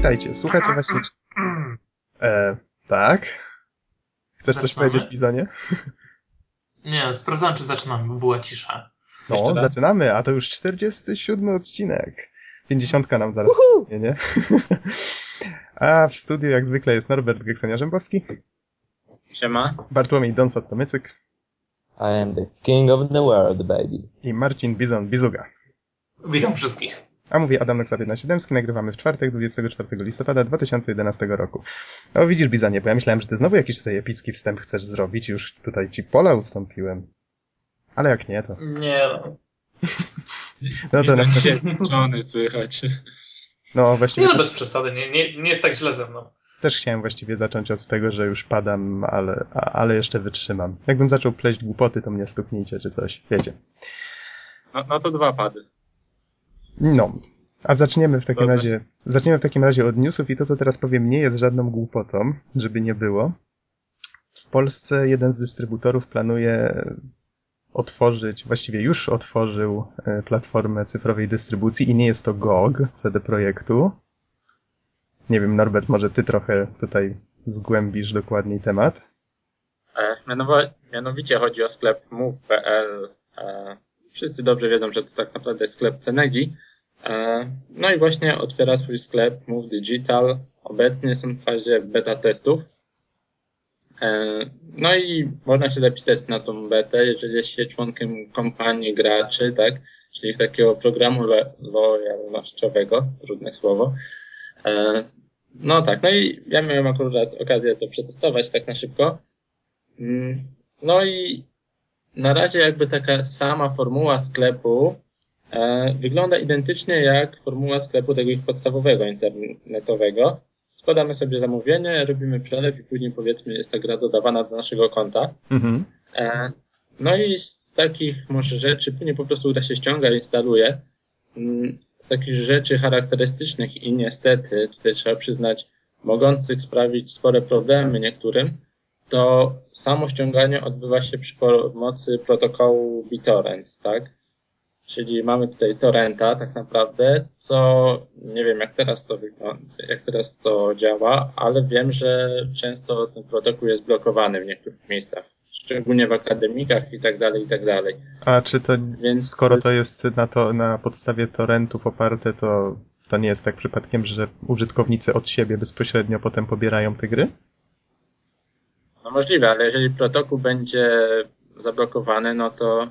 Witajcie, słuchacie właśnie... E, tak? Chcesz coś Zaczynamy? powiedzieć, Bizonie? Nie, sprawdzałem, czy zaczynamy, bo była cisza. No, Jeszcze raz? zaczynamy, a to już 47 odcinek. 50 nam zaraz nie, nie? A w studiu jak zwykle jest Norbert Geksenia-Rzębowski, Siema. Bartłomiej Donsot-Tomycyk I am the king of the world, baby. i Marcin Bizon-Bizuga. Witam wszystkich. A mówi Adam Noxa-15-7, nagrywamy w czwartek, 24 listopada 2011 roku. O, widzisz, Bizanie, bo ja myślałem, że ty znowu jakiś tutaj epicki wstęp chcesz zrobić, już tutaj ci pola ustąpiłem. Ale jak nie, to... Nie, no. No to następnie... słychać. No, Nie, właściwie no też, bez przesady, nie, nie, nie jest tak źle ze mną. też chciałem właściwie zacząć od tego, że już padam, ale, ale jeszcze wytrzymam. Jakbym zaczął pleść głupoty, to mnie stuknijcie czy coś, wiecie. No, no to dwa pady. No, a zaczniemy w takim Dobra. razie, zaczniemy w takim razie od newsów i to, co teraz powiem, nie jest żadną głupotą, żeby nie było. W Polsce jeden z dystrybutorów planuje otworzyć, właściwie już otworzył e, platformę cyfrowej dystrybucji i nie jest to GOG, CD Projektu. Nie wiem, Norbert, może ty trochę tutaj zgłębisz dokładniej temat. E, mianowicie chodzi o sklep move.pl. E, wszyscy dobrze wiedzą, że to tak naprawdę jest sklep Cenegi. E, no i właśnie otwiera swój sklep Move Digital. Obecnie są w fazie beta testów. E, no i można się zapisać na tą betę, jeżeli jest się członkiem kompanii graczy, tak? Czyli takiego programu lo- lojalnościowego, trudne słowo. E, no tak, no i ja miałem akurat okazję to przetestować tak na szybko. Mm, No i na razie jakby taka sama formuła sklepu wygląda identycznie jak formuła sklepu tego ich podstawowego internetowego. Składamy sobie zamówienie, robimy przelew i później powiedzmy jest ta gra dodawana do naszego konta. Mhm. E, No i z takich może rzeczy, później po prostu gra się ściąga, instaluje. Mm, Z takich rzeczy charakterystycznych i niestety, tutaj trzeba przyznać, mogących sprawić spore problemy niektórym, to samo ściąganie odbywa się przy pomocy protokołu BitTorrent, tak? Czyli mamy tutaj torrenta tak naprawdę, co nie wiem jak teraz to wygląda, jak teraz to działa, ale wiem, że często ten protokół jest blokowany w niektórych miejscach, szczególnie w akademikach i tak dalej, i tak dalej. A czy to, Więc skoro to jest na to, na podstawie torrentów oparte, to, to nie jest tak przypadkiem, że użytkownicy od siebie bezpośrednio potem pobierają te gry? No możliwe, ale jeżeli protokół będzie zablokowany, no to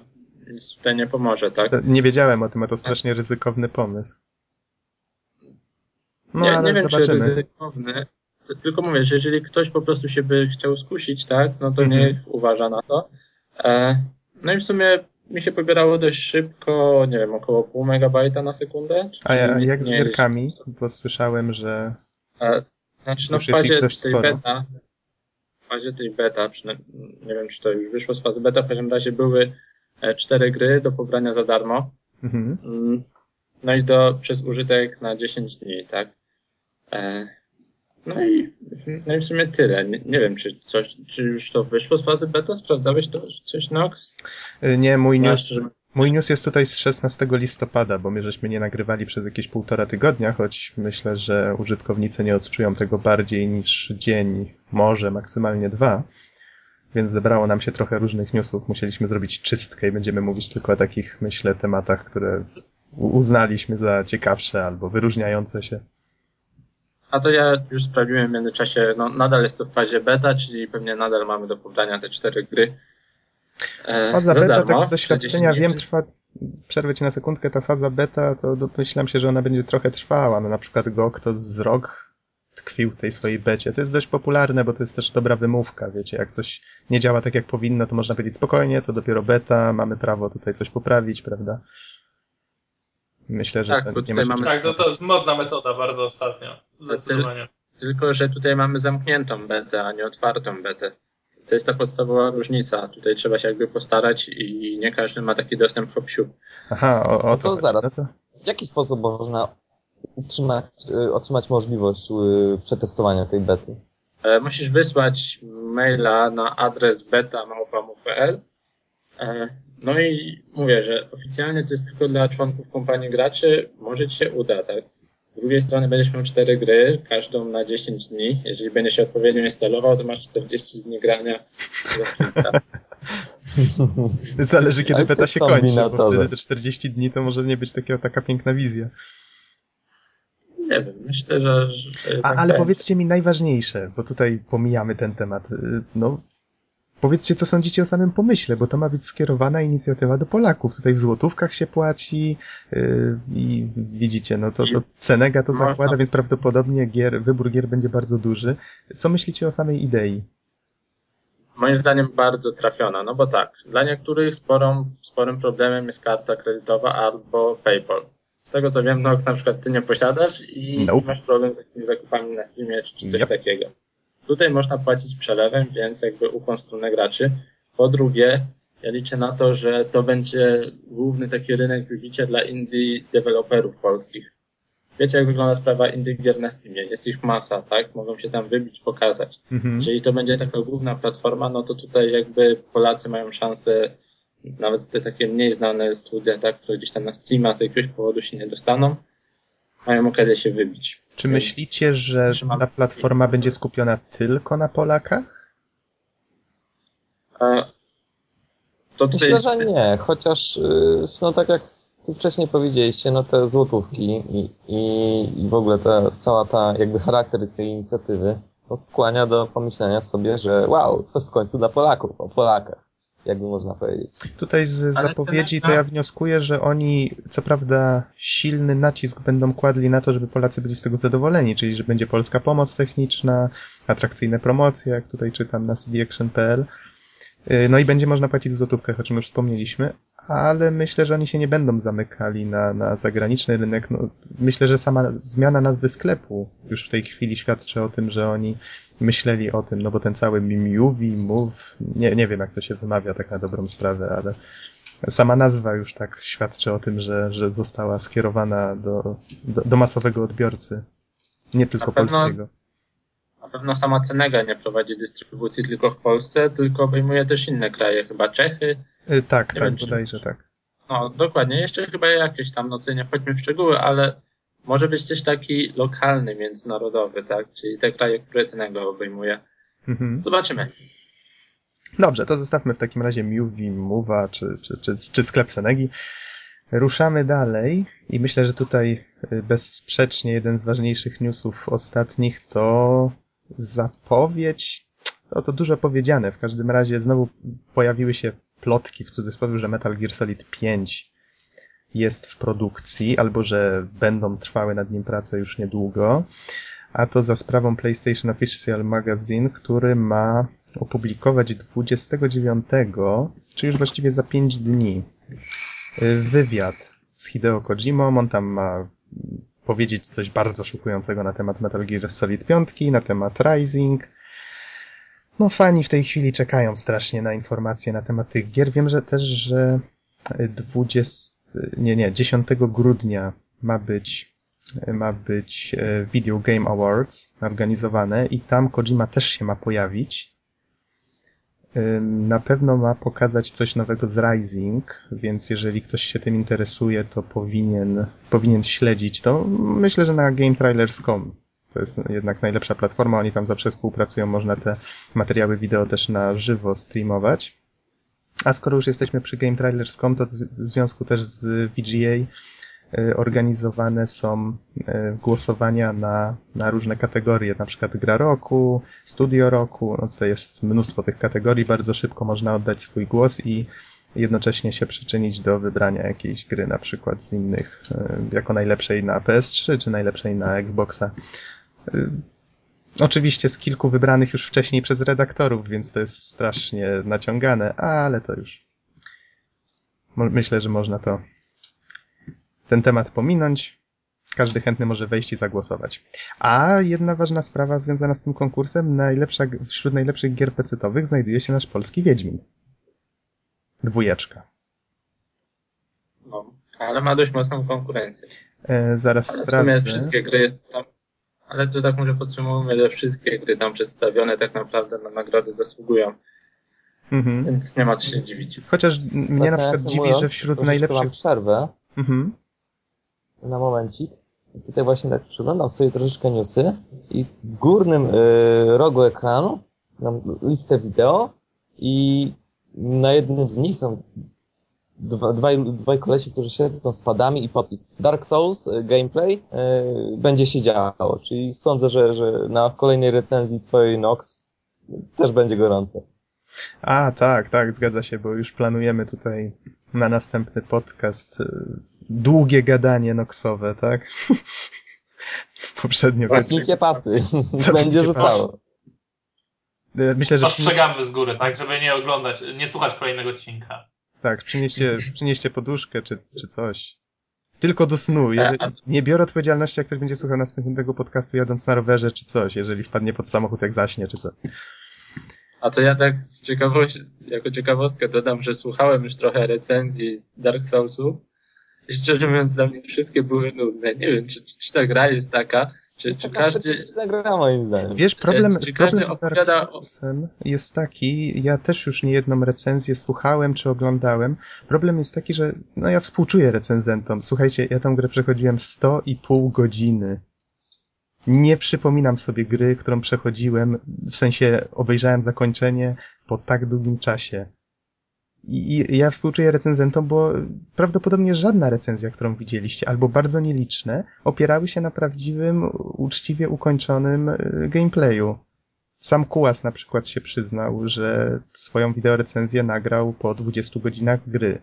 nic tutaj nie pomoże, tak? Nie wiedziałem o tym, a to strasznie ryzykowny pomysł. No, nie, ale nie wiem, czy zobaczymy. ryzykowny. T- Tylko mówię, że jeżeli ktoś po prostu się by chciał skusić, tak, no to Mhm. niech uważa na to. E, no i w sumie mi się pobierało dość szybko, nie wiem, około pół megabajta na sekundę. A ja, jak z gierkami? Bo słyszałem, że... E, znaczy, no w fazie tej sporo. beta, w fazie tej beta, nie wiem, czy to już wyszło z fazy beta, w każdym razie były cztery gry do pobrania za darmo. Mhm. Mm, No i to przez użytek na 10 dni, tak? E, No i, no i w sumie tyle. Nie, nie wiem, czy coś, czy już to wyszło z fazy beta? Sprawdzałeś to coś, Nox? Y, Nie, mój news, Znaczy, że- mój news jest tutaj z 16 listopada, bo my żeśmy nie nagrywali przez jakieś półtora tygodnia, choć myślę, że użytkownicy nie odczują tego bardziej niż dzień, może maksymalnie dwa. Więc zebrało nam się trochę różnych newsów. Musieliśmy zrobić czystkę i będziemy mówić tylko o takich, myślę, tematach, które uznaliśmy za ciekawsze albo wyróżniające się. A to ja już sprawdziłem w międzyczasie, no nadal jest to w fazie beta, czyli pewnie nadal mamy do pobrania te cztery gry. E, Faza za beta, darmo, tak doświadczenia 10 wiem, trwa, przerwę ci na sekundkę, ta faza beta, to domyślam się, że ona będzie trochę trwała. No na przykład GOG to z rok tkwił w tej swojej becie. To jest dość popularne, bo to jest też dobra wymówka, wiecie, jak coś nie działa tak jak powinno, to można powiedzieć spokojnie, to dopiero beta, mamy prawo tutaj coś poprawić, prawda? Myślę, że Tak, to nie tutaj ma mamy- Tak, no to jest modna metoda bardzo ostatnio. Zdecydowanie. Tylko, że tutaj mamy zamkniętą betę, a nie otwartą betę. To jest ta podstawowa różnica. Tutaj trzeba się jakby postarać i nie każdy ma taki dostęp siup. Aha, o, o No to to chodzi. zaraz. No to... W jaki sposób można utrzymać, y, otrzymać możliwość y, przetestowania tej bety? E, Musisz wysłać maila na adres beta.małpa.pl E, No i mówię, że oficjalnie to jest tylko dla członków kompanii graczy. Może ci się uda, tak? Z drugiej strony będziesz miał cztery gry, każdą na 10 dni. Jeżeli będziesz się odpowiednio instalował, to masz 40 dni grania. Zależy kiedy beta się kończy, bo wtedy te 40 dni to może nie być takiego, taka piękna wizja. Nie wiem, myślę, że. że A, ale powiedzcie mi najważniejsze, bo tutaj pomijamy ten temat. Y, No, powiedzcie, co sądzicie o samym pomyśle, bo to ma być skierowana inicjatywa do Polaków. Tutaj w złotówkach się płaci yy, i widzicie, no to, to Cenega to Można. zakłada, więc prawdopodobnie gier, wybór gier będzie bardzo duży. Co myślicie o samej idei? Moim zdaniem bardzo trafiona, no bo tak, dla niektórych sporą, sporym problemem jest karta kredytowa albo PayPal. Z tego co wiem, Nox na przykład ty nie posiadasz i Nope. masz problem z jakimiś zakupami na Steamie czy coś Yep. takiego. Tutaj można płacić przelewem, więc jakby ukłon w stronę graczy. Po drugie, ja liczę na to, że to będzie główny taki rynek wybicia dla indie deweloperów polskich. Wiecie, jak wygląda sprawa indie gier na Steamie? Jest ich masa, tak? Mogą się tam wybić, pokazać. Mhm. Jeżeli to będzie taka główna platforma, no to tutaj jakby Polacy mają szansę, nawet te takie mniej znane studia, tak, które gdzieś tam na Steama z jakiegoś powodu się nie dostaną, mają okazję się wybić. Czy Więc myślicie, że ta platforma będzie skupiona tylko na Polakach? A to tutaj Myślę, że nie, chociaż y, no tak jak tu wcześniej powiedzieliście, no te złotówki i, i, i w ogóle ta, cała ta jakby charakter tej inicjatywy no skłania do pomyślenia sobie, że wow, coś w końcu dla Polaków, o Polakach, jakby można powiedzieć. Tutaj z Ale zapowiedzi to ja wnioskuję, że oni co prawda silny nacisk będą kładli na to, żeby Polacy byli z tego zadowoleni, czyli że będzie polska pomoc techniczna, atrakcyjne promocje, jak tutaj czytam na cdaction.pl. Yy, No i będzie można płacić w złotówkach, o czym już wspomnieliśmy, ale myślę, że oni się nie będą zamykali na, na zagraniczny rynek. No, myślę, że sama zmiana nazwy sklepu już w tej chwili świadczy o tym, że oni myśleli o tym, no bo ten cały Miuvi, Move, nie, nie wiem jak to się wymawia tak na dobrą sprawę, ale sama nazwa już tak świadczy o tym, że, że została skierowana do, do, do masowego odbiorcy. Nie tylko Na pewno- polskiego. Na pewno sama Cenega nie prowadzi dystrybucji tylko w Polsce, tylko obejmuje też inne kraje, chyba Czechy. Y, Tak, Nie tak, wiem, czy- bodajże tak. No dokładnie, jeszcze chyba jakieś tam, no tutaj nie wchodźmy w szczegóły, ale może być też taki lokalny, międzynarodowy, tak? Czyli te kraje, które Cenega obejmuje. Mhm. Zobaczymy. Dobrze, to zostawmy w takim razie Miuvi, Mowa czy, czy, czy, czy sklep Senegi. Ruszamy dalej i myślę, że tutaj y, bezsprzecznie jeden z ważniejszych newsów ostatnich to zapowiedź, to, to dużo powiedziane. W każdym razie znowu pojawiły się plotki w cudzysłowie, że Metal Gear Solid 5 jest w produkcji albo że będą trwały nad nim prace już niedługo. A to za sprawą PlayStation Official Magazine, który ma opublikować 29, czy już właściwie za 5 dni, wywiad z Hideo Kojimą. On tam ma powiedzieć coś bardzo szokującego na temat Metal Gear Solid 5, na temat Rising. No fani w tej chwili czekają strasznie na informacje na temat tych gier. Wiem, że też, że 20, nie, nie, 10 grudnia ma być ma być e, Video Game Awards organizowane i tam Kojima też się ma pojawić. Ym, Na pewno ma pokazać coś nowego z Rising, więc jeżeli ktoś się tym interesuje, to powinien, powinien śledzić to. Myślę, że na GameTrailers.com to jest jednak najlepsza platforma, oni tam zawsze współpracują, można te materiały wideo też na żywo streamować. A skoro już jesteśmy przy GameTrailers.com, to w związku też z VGA y, organizowane są y, głosowania na, na różne kategorie, na przykład gra roku, studio roku, no tutaj jest mnóstwo tych kategorii, bardzo szybko można oddać swój głos i jednocześnie się przyczynić do wybrania jakiejś gry, na przykład z innych, y, jako najlepszej na PS3 czy najlepszej na Xboxa. Y, Oczywiście z kilku wybranych już wcześniej przez redaktorów, więc to jest strasznie naciągane, ale to już. Myślę, że można to ten temat pominąć. Każdy chętny może wejść i zagłosować. A jedna ważna sprawa związana z tym konkursem, najlepsza, wśród najlepszych gier pecetowych znajduje się nasz polski Wiedźmin. Dwójeczka. No, ale ma dość mocną konkurencję. E, zaraz Ale w sumie sprawdzę. wszystkie gry tam, ale to tak może podsumujmy, że wszystkie gry tam przedstawione tak naprawdę na nagrody zasługują, Mhm. więc nie ma co się dziwić. Chociaż mnie na Tak przykład dziwi, że wśród najlepszych... Mam przerwę Mhm. Na momencik. tutaj właśnie tak przeglądam sobie troszeczkę newsy i w górnym y, rogu ekranu mam listę wideo i na jednym z nich tam dwa, dwaj, dwaj którzy siedzą z padami i podpis Dark Souls y, gameplay y, będzie się działo, czyli sądzę, że, że na kolejnej recenzji twojej Nox też będzie gorące. A, tak, tak, zgadza się, bo już planujemy tutaj na następny podcast y, długie gadanie noksowe, tak? Poprzednio Zapnijcie pasy, Zapnijcie będzie rzucało. Y, Myślę, że Ostrzegamy z góry, tak, żeby nie oglądać, nie słuchać kolejnego odcinka. tak, przynieście, przynieście poduszkę czy, czy coś. Tylko do snu. Jeżeli, nie biorę odpowiedzialności, jak ktoś będzie słuchał następnego podcastu jadąc na rowerze czy coś, jeżeli wpadnie pod samochód, jak zaśnie czy co. A to ja tak z ciekawości, jako ciekawostkę dodam, że słuchałem już trochę recenzji Dark Soulsów i szczerze mówiąc dla mnie wszystkie były nudne. Nie wiem, czy, czy ta gra jest taka, czy, jest czy taka każdy... gra moim zdaniem. Wiesz, problem, Czy problem z Dark Soulsem jest taki, ja też już nie jedną recenzję słuchałem czy oglądałem. Problem jest taki, że no ja współczuję recenzentom. Słuchajcie, ja tą grę przechodziłem 100 i pół godziny. Nie przypominam sobie gry, którą przechodziłem, w sensie obejrzałem zakończenie po tak długim czasie. I, I ja współczuję recenzentom, bo prawdopodobnie żadna recenzja, którą widzieliście, albo bardzo nieliczne, opierały się na prawdziwym, uczciwie ukończonym y, gameplayu. Sam Kułas na przykład się przyznał, że swoją wideorecenzję nagrał po 20 godzinach gry.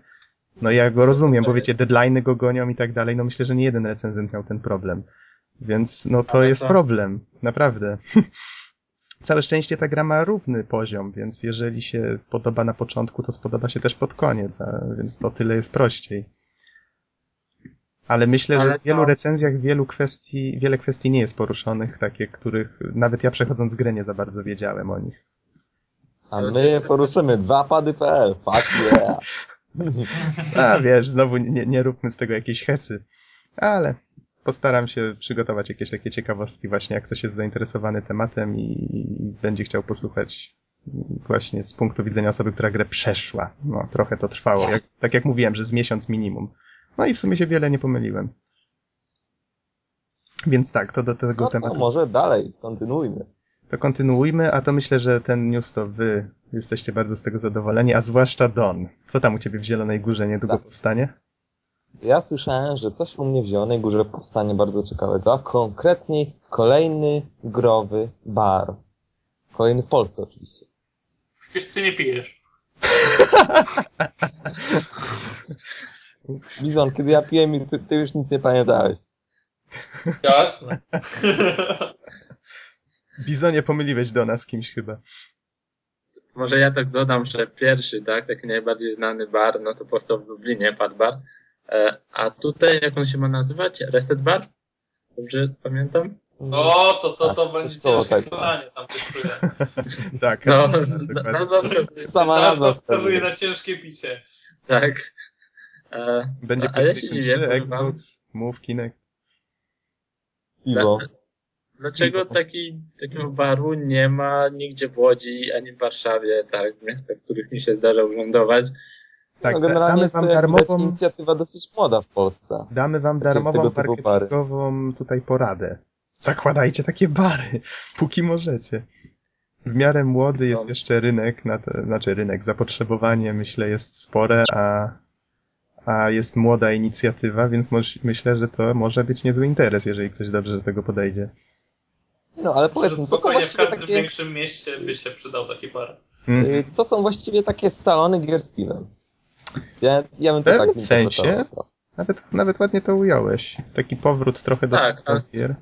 No ja go rozumiem, bo wiecie, deadline'y go gonią i tak dalej, no myślę, że nie jeden recenzent miał ten problem. Więc no to Ale jest to- problem, naprawdę. Całe szczęście ta gra ma równy poziom, więc jeżeli się podoba na początku, to spodoba się też pod koniec, a więc to tyle jest prościej. Ale myślę, że Ale w wielu to- recenzjach wielu kwestii, wiele kwestii nie jest poruszonych, takie, których nawet ja przechodząc grę nie za bardzo wiedziałem o nich. A my poruszymy dwa pady.pl. Fuck yeah. A wiesz, znowu nie, nie róbmy z tego jakiejś hecy. Ale postaram się przygotować jakieś takie ciekawostki właśnie, jak ktoś jest zainteresowany tematem i będzie chciał posłuchać właśnie z punktu widzenia osoby, która grę przeszła. No, trochę to trwało. Jak, tak jak mówiłem, że z miesiąc minimum. No i w sumie się wiele nie pomyliłem. Więc tak, to do tego No tematu. może dalej, kontynuujmy. To kontynuujmy, a to myślę, że ten news to wy jesteście bardzo z tego zadowoleni, a zwłaszcza Don. Co tam u ciebie w Zielonej Górze niedługo Tak. powstanie? Ja słyszałem, że coś u mnie w Zielonej Górze powstanie bardzo ciekawego, a konkretniej kolejny growy bar. Kolejny w Polsce oczywiście. Wiesz, ty nie pijesz. Bizon, kiedy ja piłem, ty, ty już nic nie pamiętałeś. Jasne. Bizonie pomyliłeś do nas kimś chyba. Może ja tak dodam, że pierwszy, tak, taki najbardziej znany bar, no to powstał w Lublinie, Pad Bar. E, a tutaj, jak on się ma nazywać? Reset Bar? Dobrze pamiętam? O, to, to, to Tak, będzie koło ciężkie tego. pytanie, tam czuję. Tak, No, dokładnie. nazwa wskazuje. Sama nazwa wskazuje na ciężkie picie. Tak. E, Będzie ja się PlayStation dziwię, 3, powiem Xbox, Move, Kinect. Piwo. Dlaczego taki, takiego baru nie ma nigdzie w Łodzi ani w Warszawie, tak, w miastach, w których mi się zdarza urzędować? Tak, no, generalnie damy wam darmową, inicjatywa dosyć młoda w Polsce. damy wam darmową marketingową tutaj poradę. Zakładajcie takie bary, póki możecie. W miarę młody jest No. jeszcze rynek, na te, znaczy rynek, zapotrzebowanie myślę jest spore, a, a jest młoda inicjatywa, więc moż, myślę, że to może być niezły interes, jeżeli ktoś dobrze do tego podejdzie. No, ale powiedz mi, to są w właściwie każdym takie, większym mieście by się przydał taki bar. Mm. to są właściwie takie salony gier z piwem. Ja, ja bym to W pewnym tak sensie? Nawet, nawet ładnie to ująłeś. Taki powrót trochę do Tak, tak, a- gier.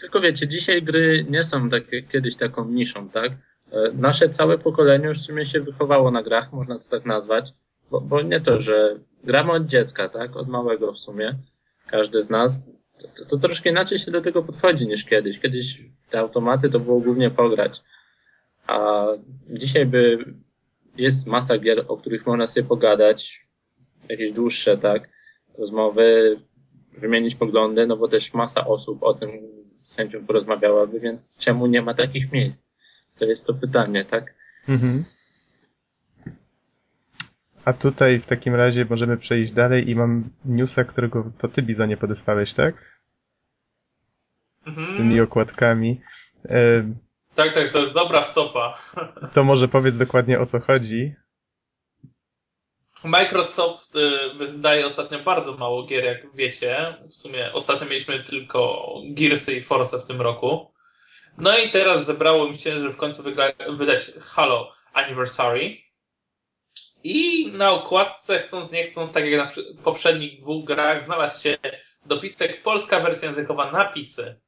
Tylko wiecie, dzisiaj gry nie są takie, kiedyś taką niszą, tak? E, Nasze całe pokolenie już w sumie się wychowało na grach, można to tak nazwać, bo, bo nie to, że gramy od dziecka, tak? Od małego w sumie, każdy z nas, to, to, to troszkę inaczej się do tego podchodzi niż kiedyś. Kiedyś te automaty to było głównie pograć, a dzisiaj by jest masa gier, o których można sobie pogadać, jakieś dłuższe, tak? Rozmowy, wymienić poglądy, no bo też masa osób o tym z chęcią porozmawiałaby, więc czemu nie ma takich miejsc? To jest to pytanie, tak? Mhm. A tutaj w takim razie możemy przejść dalej i mam newsa, którego to ty, Bizonie, podesłałeś, tak? Z Mhm. tymi okładkami. Tak, tak, to jest dobra wtopa. to może powiedz dokładnie o co chodzi. Microsoft y, wydaje ostatnio bardzo mało gier, jak wiecie. W sumie ostatnio mieliśmy tylko Gearsy i Force w tym roku. No i teraz zebrało mi się, że w końcu wydać Halo Anniversary. I na okładce, chcąc nie chcąc, tak jak na poprzednich dwóch grach, znalazł się dopisek polska wersja językowa napisy.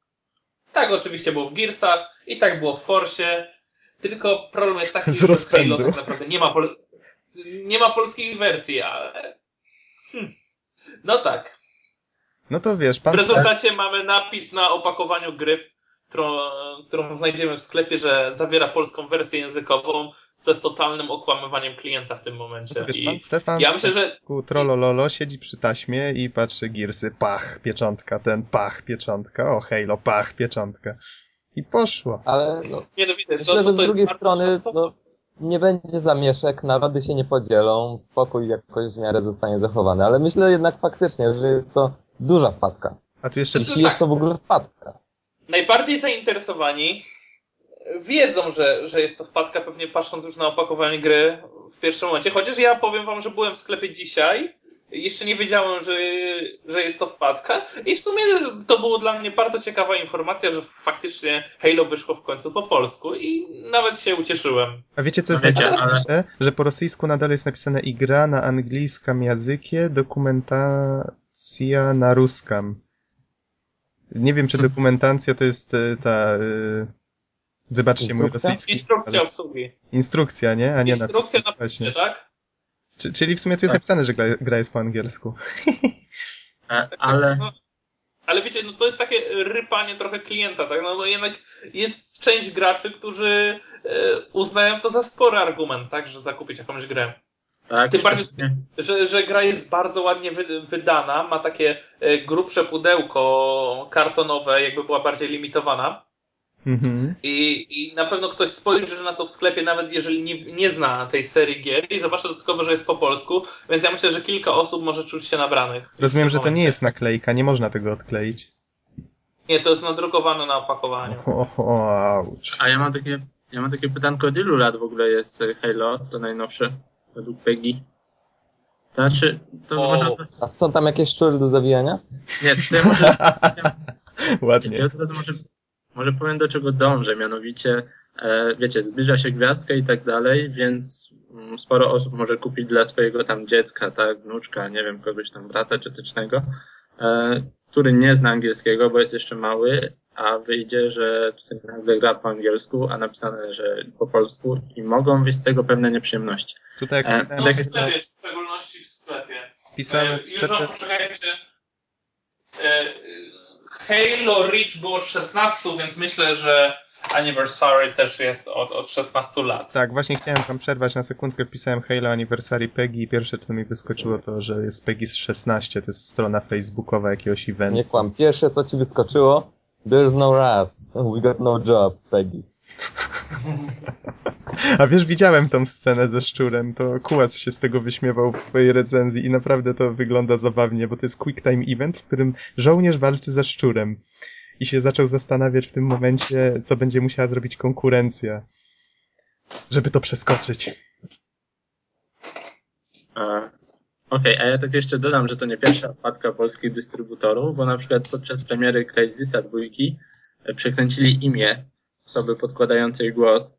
Tak oczywiście było w Gearsach i tak było w Force. Tylko problem jest taki, Z że w rozpędu. Halo tak naprawdę nie ma, pol- nie ma polskiej wersji, ale... Hmm. No tak. No to wiesz, pan W rezultacie mamy napis na opakowaniu gry, którą, którą znajdziemy w sklepie, że zawiera polską wersję językową, co jest totalnym okłamywaniem klienta w tym momencie. wiesz, I pan Stefan ja myślę, że ku trollololo siedzi przy taśmie i patrzy girsy, pach, pieczątka, ten pach, pieczątka, o Halo, pach, pieczątka. I poszło. Ale no, nie no, widzę, myślę, to, że z drugiej bardzo- strony to- no, nie będzie zamieszek, narody się nie podzielą, spokój jakoś w miarę zostanie zachowany. Ale myślę jednak faktycznie, że jest to duża wpadka. A tu jeszcze Jeśli jest to w ogóle wpadka. Najbardziej zainteresowani wiedzą, że, że jest to wpadka, pewnie patrząc już na opakowanie gry w pierwszym momencie. Chociaż ja powiem wam, że byłem w sklepie dzisiaj, jeszcze nie wiedziałem, że, że jest to wpadka i w sumie to było dla mnie bardzo ciekawa informacja, że faktycznie Halo wyszło w końcu po polsku i nawet się ucieszyłem. A wiecie, co jest wiecie, najważniejsze? Że po rosyjsku nadal jest napisane i gra na angielskim językie, dokumentacja na ruskam. Nie wiem, czy dokumentacja to jest e, ta... e, Wybaczcie mój rosyjski. Instrukcja ale- obsługi. Instrukcja, nie? A nie Instrukcja na Właśnie. tak? Czy, czyli w sumie tu jest Tak. napisane, że gra, gra jest po angielsku. E, Ale No, ale wiecie, no to jest takie rypanie trochę klienta, tak? No, no jednak jest część graczy, którzy uznają to za spory argument, tak? Że zakupić jakąś grę. Tak, Tym bardziej- Że, że gra jest bardzo ładnie wy, wydana, ma takie e, grubsze pudełko kartonowe, jakby była bardziej limitowana. Mhm. I, I na pewno ktoś spojrzy na to w sklepie, nawet jeżeli nie, nie zna tej serii gier i zobaczy dodatkowo, że jest po polsku, więc ja myślę, że kilka osób może czuć się nabranych. Rozumiem, że to nie jest naklejka, nie można tego odkleić. Nie, to jest nadrukowane na opakowaniu. O, o. A ja mam takie, ja mam takie pytanko, od ilu lat w ogóle jest Halo, to najnowsze, według Peggy? To znaczy, to O. można... A są tam jakieś szczury do zawijania? Nie, to ja może, Ładnie. ja teraz może, może powiem do czego dążę, mianowicie, e, wiecie, zbliża się gwiazdka i tak dalej, więc mm, sporo osób może kupić dla swojego tam dziecka, tak, wnuczka, nie wiem, kogoś tam brata ciotecznego, e, który nie zna angielskiego, bo jest jeszcze mały, a wyjdzie, że tutaj nagle gra po angielsku, a napisane, że po polsku i mogą wyjść z tego pewne nieprzyjemności. Tutaj jak E, pisałem, No w sklepie, w szczególności w sklepie. pisałem E, Już wam przed, poczekajcie. E, Halo Reach było od 16, więc myślę, że Anniversary też jest od, od 16 lat. tak, właśnie chciałem tam przerwać na sekundkę, wpisałem Halo Anniversary Peggy i pierwsze co mi wyskoczyło to, że jest Peggy 16, to jest strona facebookowa jakiegoś eventu. Nie kłam. Pierwsze, co ci wyskoczyło, there's no rats, we got no job, Peggy. A wiesz, widziałem tą scenę ze szczurem, to Kułas się z tego wyśmiewał w swojej recenzji i naprawdę to wygląda zabawnie, bo to jest quick time event, w którym żołnierz walczy ze szczurem. I się zaczął zastanawiać w tym momencie, co będzie musiała zrobić konkurencja, żeby to przeskoczyć. E, Okej, a ja tak jeszcze dodam, że to nie pierwsza wpadka polskich dystrybutorów, bo na przykład podczas premiery Crysisa dwójki e, przekręcili imię osoby podkładającej głos.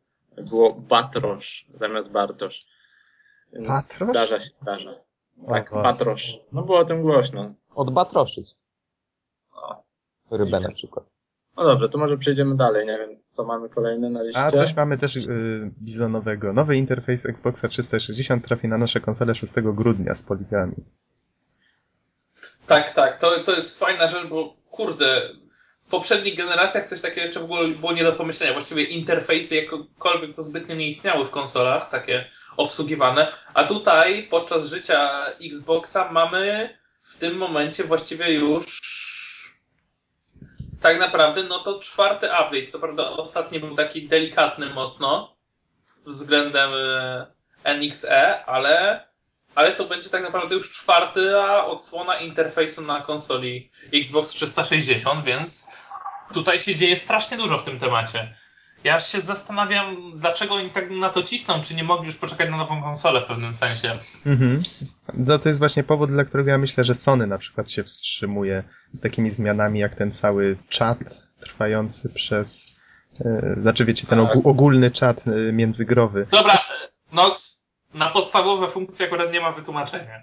Było Batrosz zamiast Bartosz. Więc Batrosz? Zdarza się, zdarza. Tak, Aha. Batrosz. No było o tym głośno. Odbatroszyć. O. Rybę na przykład. No dobrze, to może przejdziemy dalej. Nie wiem, co mamy kolejne na liście. A coś mamy też yy, bizonowego. Nowy interfejs Xboxa 360 trafi na nasze konsole 6 grudnia z poligami. Tak, tak, to, to jest fajna rzecz, bo kurde, w poprzednich generacjach coś takiego jeszcze w ogóle było nie do pomyślenia. Właściwie interfejsy jakkolwiek to zbytnio nie istniały w konsolach, takie obsługiwane. A tutaj podczas życia Xboxa mamy w tym momencie właściwie już tak naprawdę no to czwarty update. Co prawda ostatni był taki delikatny mocno względem e, NXE, ale ale to będzie tak naprawdę już czwarta odsłona interfejsu na konsoli Xbox 360, więc tutaj się dzieje strasznie dużo w tym temacie. Ja się zastanawiam, dlaczego oni tak na to cisną, czy nie mogli już poczekać na nową konsolę w pewnym sensie. Mhm. No to jest właśnie powód, dla którego ja myślę, że Sony na przykład się wstrzymuje z takimi zmianami, jak ten cały czat trwający przez, yy, znaczy wiecie, ten Tak. ogólny czat yy, międzygrowy. Dobra, e, Nox, na podstawowe funkcje akurat nie ma wytłumaczenia.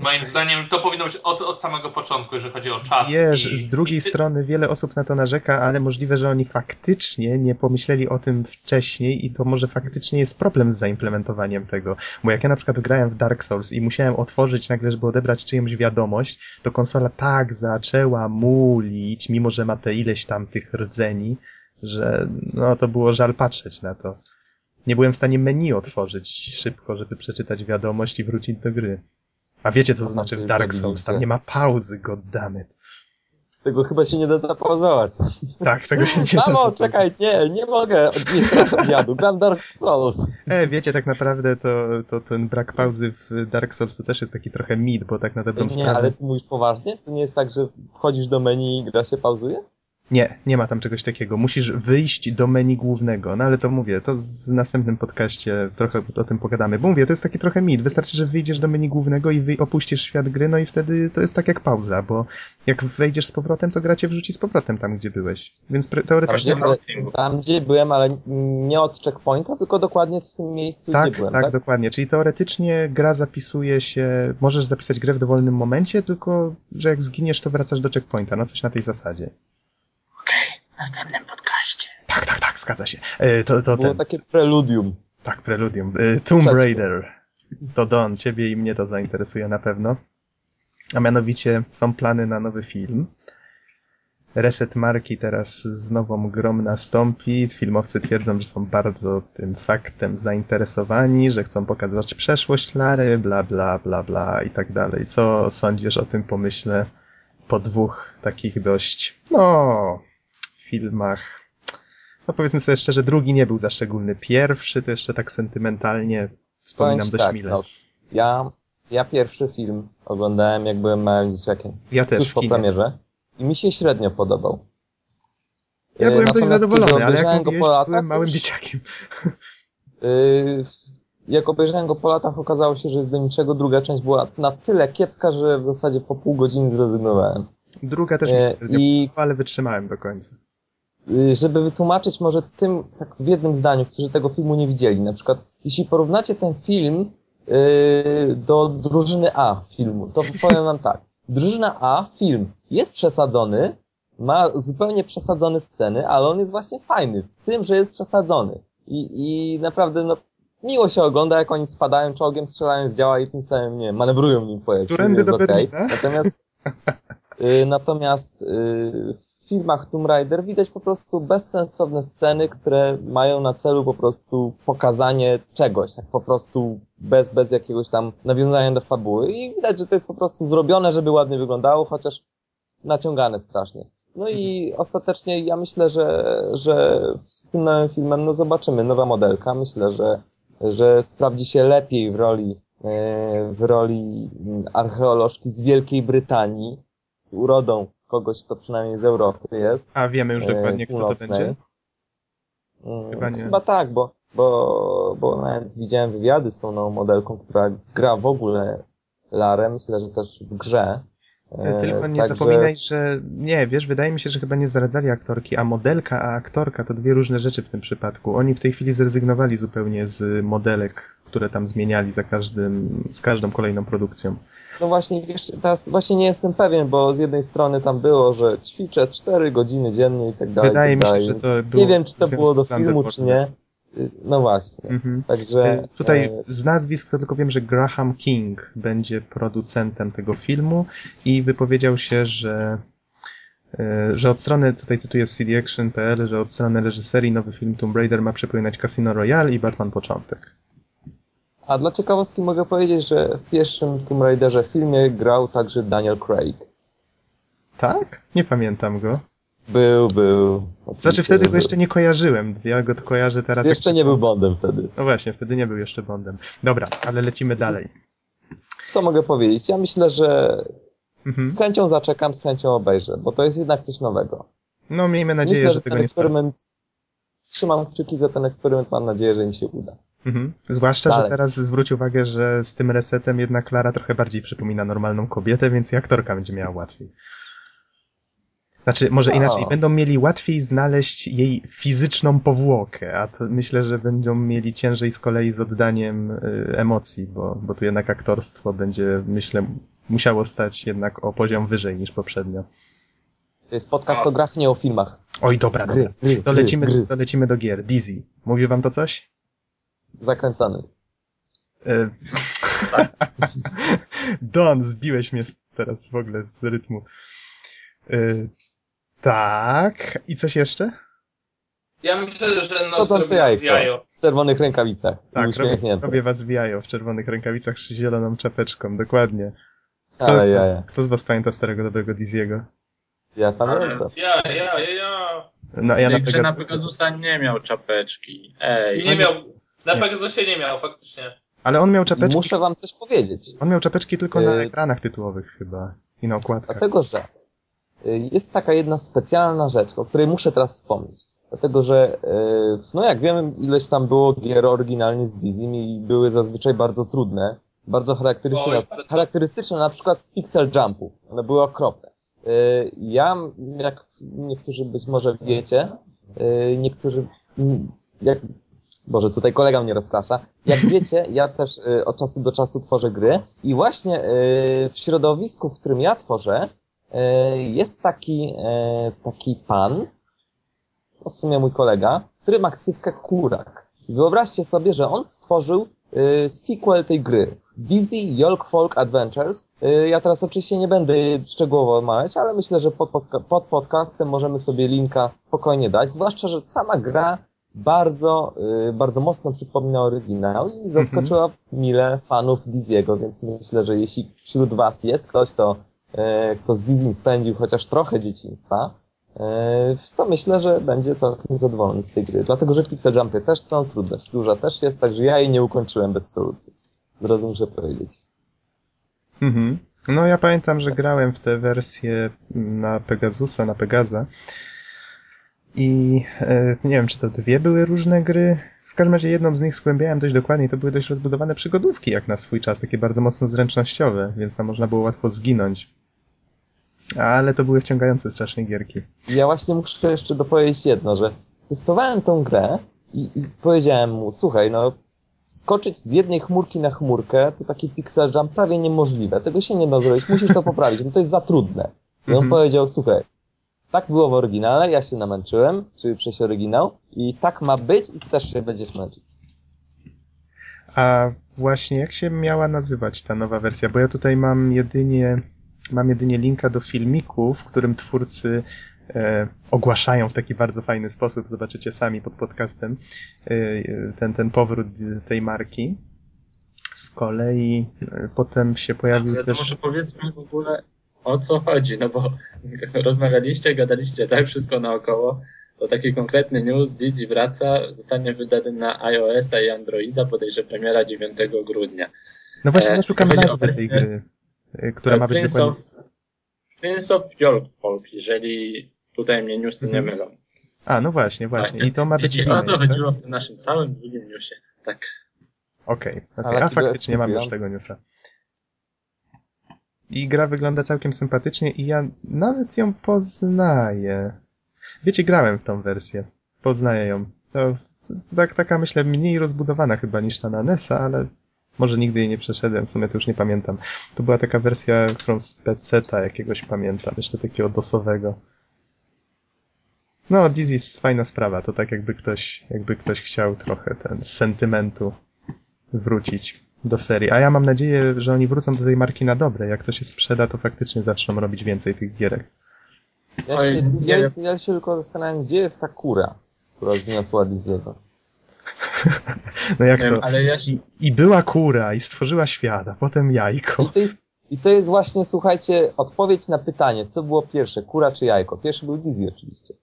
Moim zdaniem to powinno być od, od samego początku, jeżeli chodzi o czas. Wiesz, i, z drugiej i, strony wiele osób na to narzeka, ale możliwe, że oni faktycznie nie pomyśleli o tym wcześniej i to może faktycznie jest problem z zaimplementowaniem tego. Bo jak ja na przykład grałem w Dark Souls i musiałem otworzyć nagle, żeby odebrać czyjąś wiadomość, to konsola tak zaczęła mulić, mimo że ma te ileś tam tych rdzeni, że no to było żal patrzeć na to. Nie byłem w stanie menu otworzyć szybko, żeby przeczytać wiadomość i wrócić do gry. A wiecie, co to znaczy w Dark Souls? Tam nie ma pauzy, goddammit. Tego chyba się nie da zapauzować. Tak, tego się nie da Mamo, zapauzować. czekaj, nie, nie mogę odnieść teraz obiadu. Gram Dark Souls. E, wiecie, tak naprawdę to, to ten brak pauzy w Dark Souls to też jest taki trochę mit, bo tak na dobrą Nie, sprawę... ale ty mówisz poważnie? To nie jest tak, że wchodzisz do menu i gra się pauzuje? Nie, nie ma tam czegoś takiego. Musisz wyjść do menu głównego. No ale to mówię, to w następnym podcaście trochę o tym pogadamy. Bo mówię, to jest taki trochę mit. Wystarczy, że wyjdziesz do menu głównego i wy opuścisz świat gry, no i wtedy to jest tak jak pauza, bo jak wejdziesz z powrotem, to gra cię wrzuci z powrotem tam, gdzie byłeś. Więc Tam teoretycznie... gdzie, tam, gdzie byłem, ale nie od checkpointa, tylko dokładnie w tym miejscu, Tak, gdzie byłem, tak, tak? dokładnie. Czyli teoretycznie gra zapisuje się, możesz zapisać grę w dowolnym momencie, tylko że jak zginiesz, to wracasz do checkpointa. No coś na tej zasadzie. Następnym podcaście. Tak, tak, tak, zgadza się. E, to, to Było ten, takie preludium. tak, preludium. E, Tomb. Raider. To Don, ciebie i mnie to zainteresuje na pewno. A mianowicie są plany na nowy film. Reset marki teraz z nową grą nastąpi. Filmowcy twierdzą, że są bardzo tym faktem zainteresowani, że chcą pokazać przeszłość Lary, bla, bla, bla, bla i tak dalej. Co sądzisz o tym pomyśle po dwóch takich dość, no, filmach? No powiedzmy sobie szczerze, drugi nie był za szczególny. Pierwszy to jeszcze tak sentymentalnie wspominam dość tak, mile. no, ja, ja pierwszy film oglądałem, jak byłem małym dzieciakiem. Ja też Tuż w po premierze. I mi się średnio podobał. Ja Yy, byłem dość natomiast zadowolony, kiedy ale jak mówiłeś, latach, byłem małym dzieciakiem. Yy, jak obejrzałem go po latach, okazało się, że do niczego. Druga część była na tyle kiepska, że w zasadzie po pół godziny zrezygnowałem. Druga też mi E, się średnio I ale wytrzymałem do końca. Y, żeby wytłumaczyć może tym, tak w jednym zdaniu, którzy tego filmu nie widzieli, na przykład, jeśli porównacie ten film y, do drużyny A filmu, to powiem wam tak. Drużyna A, film, jest przesadzony, ma zupełnie przesadzone sceny, ale on jest właśnie fajny w tym, że jest przesadzony. I, i naprawdę, no, miło się ogląda, jak oni spadają czołgiem, strzelają z działa i tym samym, nie manewrują nim. Którędy jest okej. Berlina? Natomiast, y, natomiast y, w filmach Tomb Raider widać po prostu bezsensowne sceny, które mają na celu po prostu pokazanie czegoś, tak po prostu bez, bez jakiegoś tam nawiązania do fabuły. I widać, że to jest po prostu zrobione, żeby ładnie wyglądało, chociaż naciągane strasznie. No i ostatecznie ja myślę, że, że z tym nowym filmem no zobaczymy nowa modelka. Myślę, że, że sprawdzi się lepiej w roli, e, w roli archeolożki z Wielkiej Brytanii, z urodą kogoś, kto przynajmniej z Europy jest. A wiemy już e, dokładnie, kto to północnej. będzie? Mm, Chyba nie. Chyba tak, bo, bo, bo nawet widziałem wywiady z tą nową modelką, która gra w ogóle Larę, myślę, że też w grze. E, Tylko nie także- zapominaj, że nie, wiesz, wydaje mi się, że chyba nie zdradzali aktorki, a modelka, a aktorka to dwie różne rzeczy w tym przypadku. Oni w tej chwili zrezygnowali zupełnie z modelek, które tam zmieniali za każdym, z każdą kolejną produkcją. No właśnie, wiesz, teraz właśnie nie jestem pewien, bo z jednej strony tam było, że ćwiczę 4 godziny dziennie i tak dalej. Wydaje i mi tak się, dalej, że to było Nie wiem, czy to było do filmu, czy nie. Y, No właśnie. Mhm. Także. E, Tutaj e, z nazwisk to tylko wiem, że Graham King będzie producentem tego filmu i wypowiedział się, że e, że od strony, tutaj cytuję z cdaction.pl, że od strony reżyserii nowy film Tomb Raider ma przypominać Casino Royale i Batman Początek. A dla ciekawostki mogę powiedzieć, że w pierwszym Tomb Raiderze filmie grał także Daniel Craig. Tak? Nie pamiętam go. Był, był. Znaczy wtedy go jeszcze nie kojarzyłem. Ja go to kojarzę teraz. Jeszcze nie był Bondem wtedy. No właśnie, wtedy nie był jeszcze Bondem. Dobra, ale lecimy dalej. Co mogę powiedzieć? Ja myślę, że Mhm. z chęcią zaczekam, z chęcią obejrzę, bo to jest jednak coś nowego. No miejmy nadzieję, myślę, że że tego ten nie eksperyment, trzymam kciuki za ten eksperyment, mam nadzieję, że im się uda. Mhm. Zwłaszcza, że Dalej. teraz zwróć uwagę, że z tym resetem jednak Klara trochę bardziej przypomina normalną kobietę, więc i aktorka będzie miała łatwiej. Znaczy, może inaczej, będą mieli łatwiej znaleźć jej fizyczną powłokę, a to myślę, że będą mieli ciężej z kolei z oddaniem y, emocji, bo, bo tu jednak aktorstwo będzie, myślę, musiało stać jednak o poziom wyżej niż poprzednio. To jest podcast o grach, nie o filmach. Oj, dobra, dobra. Gry, gry, To gry, lecimy, gry. to lecimy do gier. Dizzy. Mówi wam to coś? Zakręcany. E, Don, zbiłeś mnie teraz w ogóle z rytmu. E, tak. I coś jeszcze? Ja myślę, że no Chodzące jajko. jajo. W czerwonych rękawicach. Tak, robię, robię was w jajo w czerwonych rękawicach z zieloną czapeczką, dokładnie. Kto, Ale z was, ja. kto z was pamięta starego dobrego Diziego? Ja pamiętam. Ja, ja, ja, ja. No, ja na grze na Pegas- Pegasusa nie miał czapeczki. Ej. Nie miał, na Nie. Pegasusie nie miał, faktycznie. Ale on miał czapeczki, Muszę wam coś powiedzieć. on miał czapeczki tylko na Yy. ekranach tytułowych chyba i na okładkach. Dlatego, że y, jest taka jedna specjalna rzecz, o której muszę teraz wspomnieć. Dlatego, że y, no jak wiemy, ileś tam było gier oryginalnie z Dizim i były zazwyczaj bardzo trudne, bardzo charakterystyczne, charakterystyczne na przykład z Pixel Jumpu. One były okropne. Y, Ja, jak niektórzy być może wiecie, y, niektórzy, jak, Boże, tutaj kolega mnie rozprasza. Jak wiecie, ja też y, od czasu do czasu tworzę gry i właśnie y, w środowisku, w którym ja tworzę, y, jest taki, y, taki pan, no w sumie mój kolega, który ma ksywkę Kurak. Wyobraźcie sobie, że on stworzył y, sequel tej gry. Dizzy Yolk Folk Adventures. Ja teraz oczywiście nie będę szczegółowo omawiać, ale myślę, że pod, pod podcastem możemy sobie linka spokojnie dać, zwłaszcza, że sama gra bardzo, bardzo mocno przypomina oryginał i zaskoczyła mile fanów Diziego, więc myślę, że jeśli wśród was jest ktoś, kto, y, kto z Dizim spędził chociaż trochę dzieciństwa, y, to myślę, że będzie całkiem zadowolony z tej gry. Dlatego, że pixel jumpy też są, trudność duża też jest, także ja jej nie ukończyłem bez solucji. Drodzy muszę powiedzieć. Mhm. No ja pamiętam, że grałem w tę wersję na Pegasusa, na Pegaza i e, nie wiem, czy to dwie były różne gry. W każdym razie jedną z nich skłębiałem dość dokładnie. To były dość rozbudowane przygodówki jak na swój czas, takie bardzo mocno zręcznościowe, więc tam można było łatwo zginąć. Ale to były wciągające strasznie gierki. Ja właśnie muszę jeszcze dopowiedzieć jedno, że testowałem tą grę i, i powiedziałem mu, słuchaj, no skoczyć z jednej chmurki na chmurkę to taki pixel jump prawie niemożliwe. Tego się nie da zrobić, musisz to poprawić, bo to jest za trudne. I on Mhm. powiedział, słuchaj, tak było w oryginale, ja się namęczyłem, czyli przejść oryginał i tak ma być i ty też się będziesz męczyć. A właśnie jak się miała nazywać ta nowa wersja? Bo ja tutaj mam jedynie, mam jedynie linka do filmiku, w którym twórcy e, ogłaszają w taki bardzo fajny sposób, zobaczycie sami pod podcastem, e, ten, ten powrót tej marki. Z kolei e, potem się pojawił Ale to też... może powiedzmy w ogóle o co chodzi, no bo rozmawialiście, gadaliście tak wszystko naokoło, to taki konkretny news, Dizzy wraca, zostanie wydany na iOS-a i Androida, bodajże premiera 9 grudnia. No właśnie, e, ja szukam o nazwy tej gry, e, która ma być Prince dokładnie... of- Prince of Folk, jeżeli tutaj mnie newsy nie Mhm. mylą. A, no właśnie, właśnie. I to ma być Wiecie, o to remake, tak? chodziło w tym naszym całym drugim newsie. Tak. Okej, okej. Ale a faktycznie mam już tego newsa. I gra wygląda całkiem sympatycznie i ja nawet ją poznaję. Wiecie, grałem w tą wersję. Poznaję ją. To tak, taka myślę mniej rozbudowana chyba niż ta na NES-a, ale może nigdy jej nie przeszedłem, w sumie to już nie pamiętam. To była taka wersja, którą z PC-ta jakiegoś pamiętam, jeszcze takiego dosowego. No, Dizzy jest fajna sprawa, to tak jakby ktoś, jakby ktoś chciał trochę ten z sentymentu wrócić do serii. A ja mam nadzieję, że oni wrócą do tej marki na dobre. Jak to się sprzeda, to faktycznie zaczną robić więcej tych gierek. Ja się, ja, ja się tylko zastanawiam, gdzie jest ta kura, która zniosła Diziego. No jak to? wiem, ale ja się, I, I była kura i stworzyła świat, a potem jajko. I to jest, I to jest właśnie, słuchajcie, odpowiedź na pytanie, co było pierwsze, kura czy jajko? Pierwszy był Dizzy oczywiście.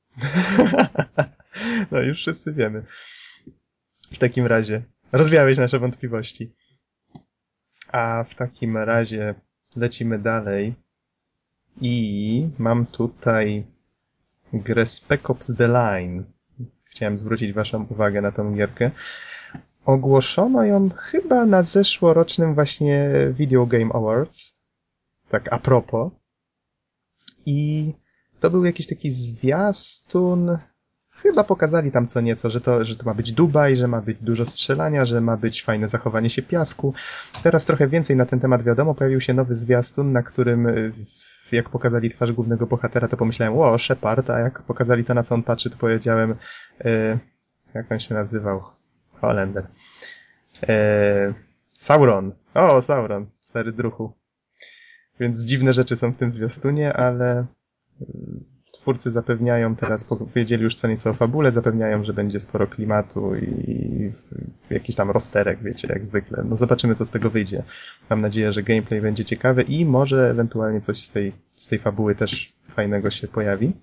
no już wszyscy wiemy. W takim razie rozwiałeś nasze wątpliwości. A w takim razie lecimy dalej. I mam tutaj grę Spec Ops The Line. Chciałem zwrócić waszą uwagę na tą gierkę. Ogłoszono ją chyba na zeszłorocznym właśnie Video Game Awards. Tak a propos. I to był jakiś taki zwiastun. Chyba pokazali tam co nieco, że to, że to ma być Dubaj, że ma być dużo strzelania, że ma być fajne zachowanie się piasku. Teraz trochę więcej na ten temat wiadomo. Pojawił się nowy zwiastun, na którym jak pokazali twarz głównego bohatera, to pomyślałem, o, Shepard, a jak pokazali to, na co on patrzy, to powiedziałem, e, jak on się nazywał? Holender. E, Sauron. O, Sauron, stary druhu. Więc dziwne rzeczy są w tym zwiastunie, ale twórcy zapewniają teraz, powiedzieli już co nieco o fabule, zapewniają, że będzie sporo klimatu i jakiś tam rozterek, wiecie, jak zwykle. No zobaczymy, co z tego wyjdzie. Mam nadzieję, że gameplay będzie ciekawy i może ewentualnie coś z tej, z tej fabuły też fajnego się pojawi.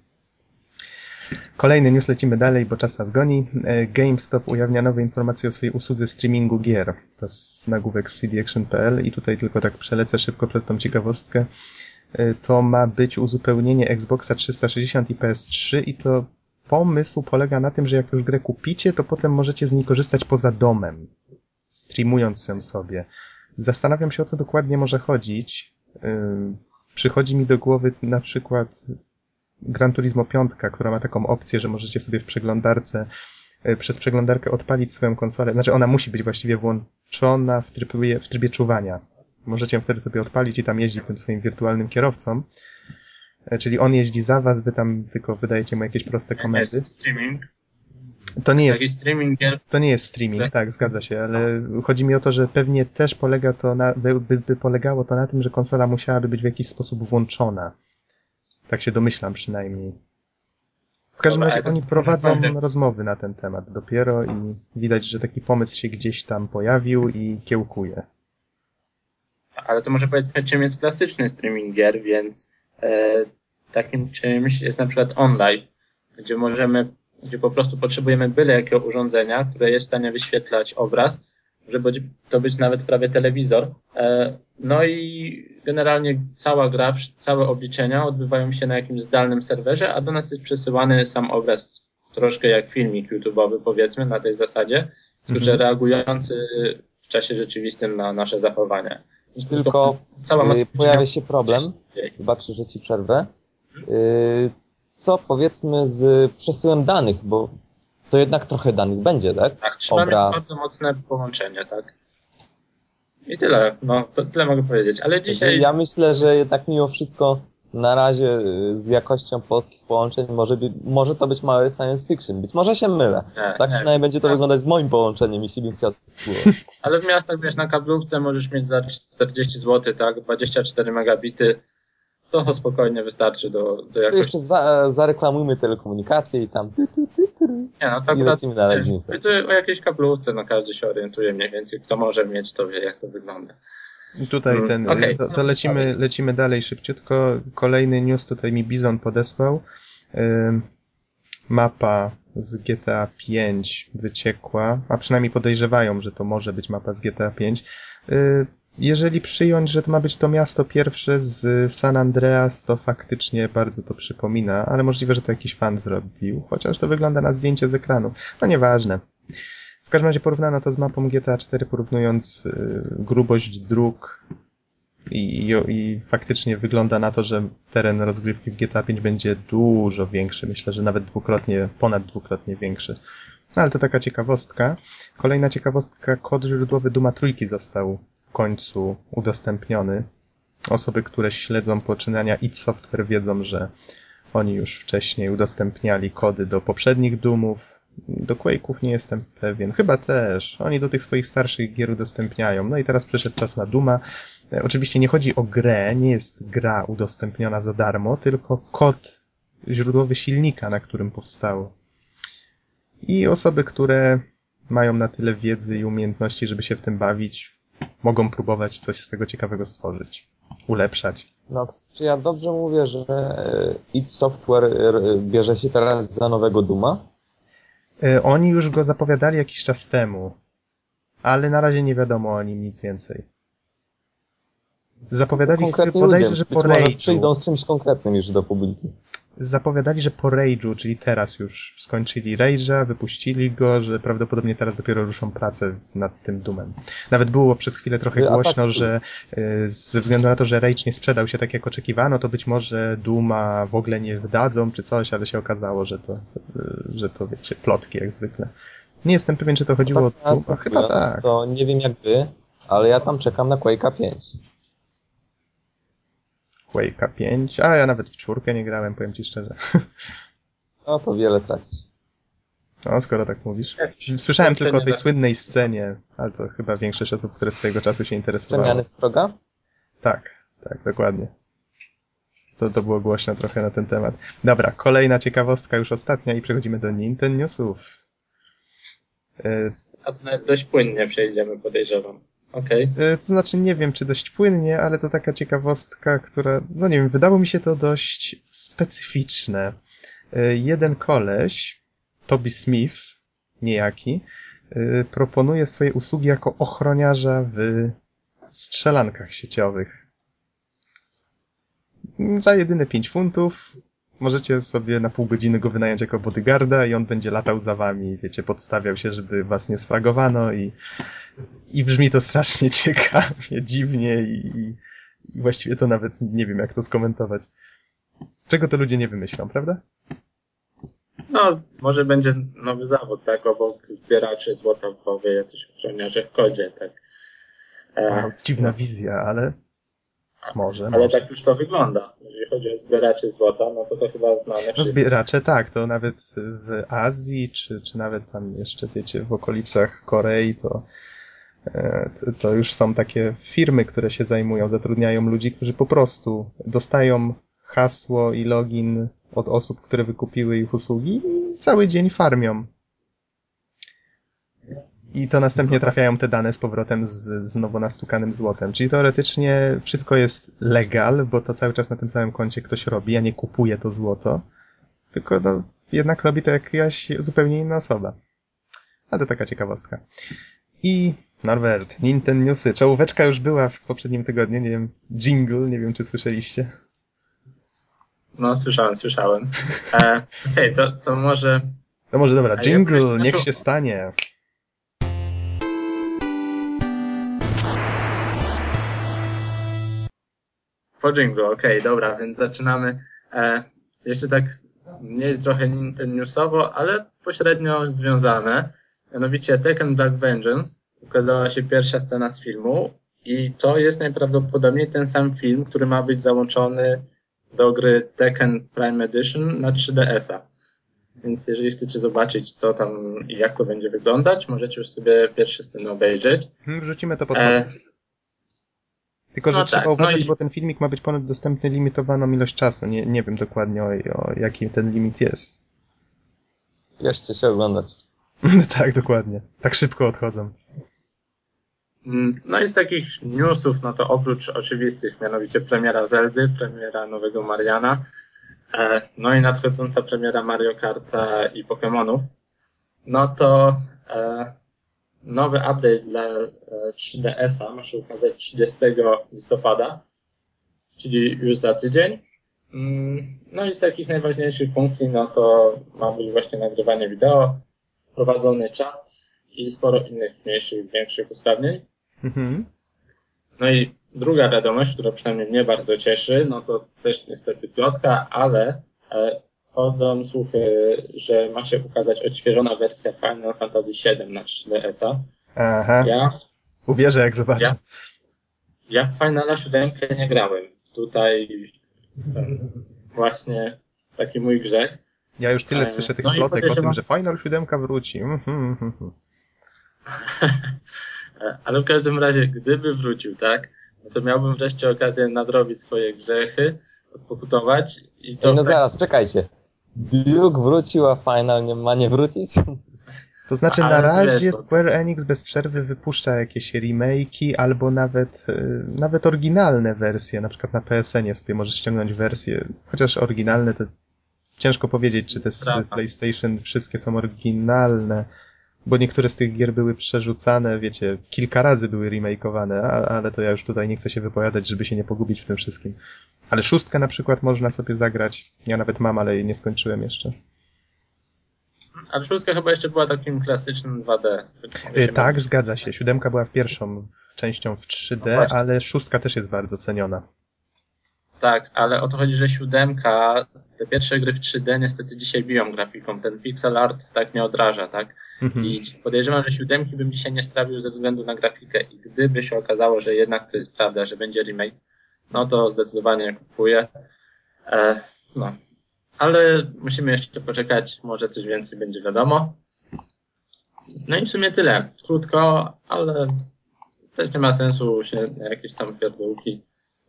Kolejny news, lecimy dalej, bo czas nas goni. E, GameStop ujawnia nowe informacje o swojej usłudze streamingu gier. To jest nagłówek z cdaction.pl i tutaj tylko tak przelecę szybko przez tą ciekawostkę. E, to ma być uzupełnienie Xboxa 360 i PS3 i to pomysł polega na tym, że jak już grę kupicie, to potem możecie z niej korzystać poza domem, streamując ją sobie. Zastanawiam się, o co dokładnie może chodzić. E, przychodzi mi do głowy na przykład Gran Turismo 5, która ma taką opcję, że możecie sobie w przeglądarce e, przez przeglądarkę odpalić swoją konsolę. Znaczy ona musi być właściwie włączona w trybie, w trybie czuwania. Możecie ją wtedy sobie odpalić i tam jeździć tym swoim wirtualnym kierowcą. E, czyli on jeździ za was, wy tam tylko wydajecie mu jakieś proste komendy. Streaming. To nie jest, streaming to nie jest streaming, tak, zgadza się, ale chodzi mi o to, że pewnie też polega to na, by, by, by polegało to na tym, że konsola musiałaby być w jakiś sposób włączona. Tak się domyślam przynajmniej. W każdym Dobra, razie oni prowadzą naprawdę... rozmowy na ten temat dopiero i widać, że taki pomysł się gdzieś tam pojawił i kiełkuje. Ale to może powiedzmy, czym jest klasyczny streaming gier, więc e, takim czymś jest na przykład online, gdzie możemy, gdzie po prostu potrzebujemy byle jakiego urządzenia, które jest w stanie wyświetlać obraz, żeby to być nawet prawie telewizor. E, no i generalnie cała gra, całe obliczenia odbywają się na jakimś zdalnym serwerze, a do nas jest przesyłany sam obraz, troszkę jak filmik YouTube'owy powiedzmy na tej zasadzie, mhm. reagujący w czasie rzeczywistym na nasze zachowania. Tylko yy, pojawia się problem, wybaczę, że ci przerwę, yy, co powiedzmy z przesyłem danych, bo to jednak trochę danych będzie, tak? Tak, trzeba Obraz... mieć bardzo mocne połączenie, tak? I tyle, no, to tyle mogę powiedzieć, ale dzisiaj... Ja myślę, że jednak mimo wszystko na razie y, z jakością polskich połączeń może, by, może to być małe science fiction. Być może się mylę. Nie, tak nie, przynajmniej będzie to wyglądać z moim połączeniem, jeśli bym chciał spróbować. Ale w miastach, wiesz, na kablówce możesz mieć za 40 zł, tak? 24 megabity to spokojnie wystarczy do, do jakości. To jeszcze za, zareklamujmy telekomunikację i tam. Nie, no to akurat o jakiejś kablówce, no każdy się orientuje mniej więcej. Kto może mieć, to wie, jak to wygląda. Tutaj mm, ten, okay. to, to lecimy, lecimy dalej szybciutko. Kolejny news tutaj mi Bizon podesłał. mapa z GTA 5 wyciekła, a przynajmniej podejrzewają, że to może być mapa z GTA 5 jeżeli przyjąć, że to ma być to miasto pierwsze z San Andreas, to faktycznie bardzo to przypomina, ale możliwe, że to jakiś fan zrobił, chociaż to wygląda na zdjęcie z ekranu. No nieważne. W każdym razie porównano to z mapą GTA 4, porównując y, grubość dróg i, i, i, faktycznie wygląda na to, że teren rozgrywki w GTA 5 będzie dużo większy. Myślę, że nawet dwukrotnie, ponad dwukrotnie większy. No ale to taka ciekawostka. Kolejna ciekawostka, kod źródłowy Duma Trójki został końcu udostępniony. Osoby, które śledzą poczynania id Software wiedzą, że oni już wcześniej udostępniali kody do poprzednich Doomów. Do Quake'ów nie jestem pewien. Chyba też. Oni do tych swoich starszych gier udostępniają. No i teraz przyszedł czas na Duma. E, oczywiście nie chodzi o grę, nie jest gra udostępniona za darmo, tylko kod źródłowy silnika, na którym powstało. I osoby, które mają na tyle wiedzy i umiejętności, żeby się w tym bawić, mogą próbować coś z tego ciekawego stworzyć. ulepszać. No, czy ja dobrze mówię, że e, id Software e, bierze się teraz za nowego Duma? E, oni już go zapowiadali jakiś czas temu, ale na razie nie wiadomo o nim nic więcej. Zapowiadali Konkretni bodajże, ludzie że po Rage'u. przyjdą z czymś konkretnym już do publiki. Zapowiadali, że po Rage'u, czyli teraz już skończyli Rage'a, wypuścili go, że prawdopodobnie teraz dopiero ruszą pracę nad tym Doomem. Nawet było przez chwilę trochę tak, głośno, że y, ze względu na to, że Rage nie sprzedał się tak jak oczekiwano, to być może Duma w ogóle nie wydadzą czy coś, ale się okazało, że to, że to wiecie, plotki jak zwykle. Nie jestem pewien, czy to chodziło Tak o Duma. Chyba tak. To nie wiem jak wy, ale ja tam czekam na Quake'a 5. Quake'a 5, a ja nawet w czwórkę nie grałem, powiem ci szczerze. No to wiele tracisz. No, skoro tak mówisz. Słyszałem tylko o tej słynnej scenie, ale to chyba większość osób, które swojego czasu się interesowało. Przemiany stroga? Tak, tak, dokładnie. To, to było głośno trochę na ten temat. Dobra, kolejna ciekawostka, już ostatnia i przechodzimy do Nintendo Newsów. Nawet dość płynnie przejdziemy, podejrzewam. Okej. e, to znaczy, nie wiem, czy dość płynnie, ale to taka ciekawostka, która, no nie wiem, wydało mi się to dość specyficzne. E, jeden koleś, Toby Smith, niejaki, e, proponuje swoje usługi jako ochroniarza w strzelankach sieciowych. Za jedyne 5 funtów możecie sobie na pół godziny go wynająć jako bodyguarda i on będzie latał za wami, wiecie, podstawiał się, żeby was nie sfragowano i, i brzmi to strasznie ciekawie, dziwnie i, i, właściwie to nawet nie wiem, jak to skomentować. Czego to ludzie nie wymyślą, prawda? No, może będzie nowy zawód, tak? Obok zbieraczy złota w WoWie, jacyś ochroniarze w kodzie, tak? E, Wow, dziwna wizja, ale może, ale może. tak już to wygląda. Jeżeli chodzi o zbieraczy złota, no to to chyba znane No zbieracze tak, to nawet w Azji, czy, czy nawet tam jeszcze, wiecie, w okolicach Korei, to, e, to- to już są takie firmy, które się zajmują, zatrudniają ludzi, którzy po prostu dostają hasło i login od osób, które wykupiły ich usługi i cały dzień farmią. I to następnie trafiają te dane z powrotem z, z nowo nastukanym złotem. Czyli teoretycznie wszystko jest legal, bo to cały czas na tym samym koncie ktoś robi, a nie kupuje to złoto. Tylko no, jednak robi to jakaś zupełnie inna osoba. A to taka ciekawostka. I Norbert, Nintendo Newsy. Czołóweczka już była w poprzednim tygodniu, nie wiem, jingle, nie wiem czy słyszeliście. No, słyszałem, słyszałem. E, Okej, to, to może No może dobra, ja jingle, niech zaczął- się stanie. Po dżinglu, okej, dobra, więc zaczynamy. E, jeszcze tak mniej trochę Newsowo, ale pośrednio związane. Mianowicie Tekken Black Vengeance ukazała się pierwsza scena z filmu i to jest najprawdopodobniej ten sam film, który ma być załączony do gry Tekken Prime Edition na 3DS-a. Więc jeżeli chcecie zobaczyć, co tam i jak to będzie wyglądać, możecie już sobie pierwsze sceny obejrzeć. Hmm, Wrzucimy to pod E, Tylko, że no trzeba tak, no uważać, i- bo ten filmik ma być ponad dostępny limitowaną ilość czasu. Nie, nie wiem dokładnie o, o jaki ten limit jest. Jeszcze się oglądać. tak, dokładnie. Tak szybko odchodzą. Mm, No i z takich newsów, no to oprócz oczywistych, mianowicie premiera Zeldy, premiera nowego Mariana, e, no i nadchodząca premiera Mario Karta i Pokémonów, no to e, nowy update dla e, 3DS-a ma się ukazać 30 listopada, czyli już za tydzień. Mm, No i z takich najważniejszych funkcji, no to ma być właśnie nagrywanie wideo, prowadzony czat i sporo innych mniejszych, większych usprawnień. Mhm. No i druga wiadomość, która przynajmniej mnie bardzo cieszy, no to też niestety plotka, ale e, chodzą słuchy, że ma się ukazać odświeżona wersja Final Fantasy VII na 3DS-a. Aha, Ja, uwierzę jak zobaczę. Ja? ja w Finala 7 nie grałem. Tutaj ten, właśnie taki mój grzech. Ja już tyle E, słyszę tych no plotek o tym, że Final 7 wróci. Mhm, mhm. E, Ale w każdym razie, gdyby wrócił, tak, no to miałbym wreszcie okazję nadrobić swoje grzechy, odpokutować i to no tak zaraz, czekajcie. Duke wrócił, a Final nie ma nie wrócić? To znaczy Ale na razie Square Enix bez przerwy wypuszcza jakieś remake'i albo nawet, y, nawet oryginalne wersje, na przykład na PSN-ie sobie możesz ściągnąć wersje, chociaż oryginalne to ciężko powiedzieć, czy te z Prawda. PlayStation wszystkie są oryginalne, bo niektóre z tych gier były przerzucane, wiecie, kilka razy były remake'owane, a- ale to ja już tutaj nie chcę się wypowiadać, żeby się nie pogubić w tym wszystkim. Ale szóstkę na przykład można sobie zagrać, ja nawet mam, ale jej nie skończyłem jeszcze. Ale szóstka chyba jeszcze była takim klasycznym 2D. Y, Tak, zgadza się. Siódemka była pierwszą częścią w No 3D, właśnie. ale szóstka też jest bardzo ceniona. Tak, ale o to chodzi, że siódemka, te pierwsze gry w 3D niestety dzisiaj biją grafiką. Ten pixel art tak nie odraża, tak? Mhm. I podejrzewam, że siódemki bym dzisiaj nie strawił ze względu na grafikę. I gdyby się okazało, że jednak to jest prawda, że będzie remake, no to zdecydowanie kupuję. E, no. Ale musimy jeszcze poczekać, może coś więcej będzie wiadomo. No i w sumie tyle. Krótko, ale też nie ma sensu się na jakieś tam pierdółki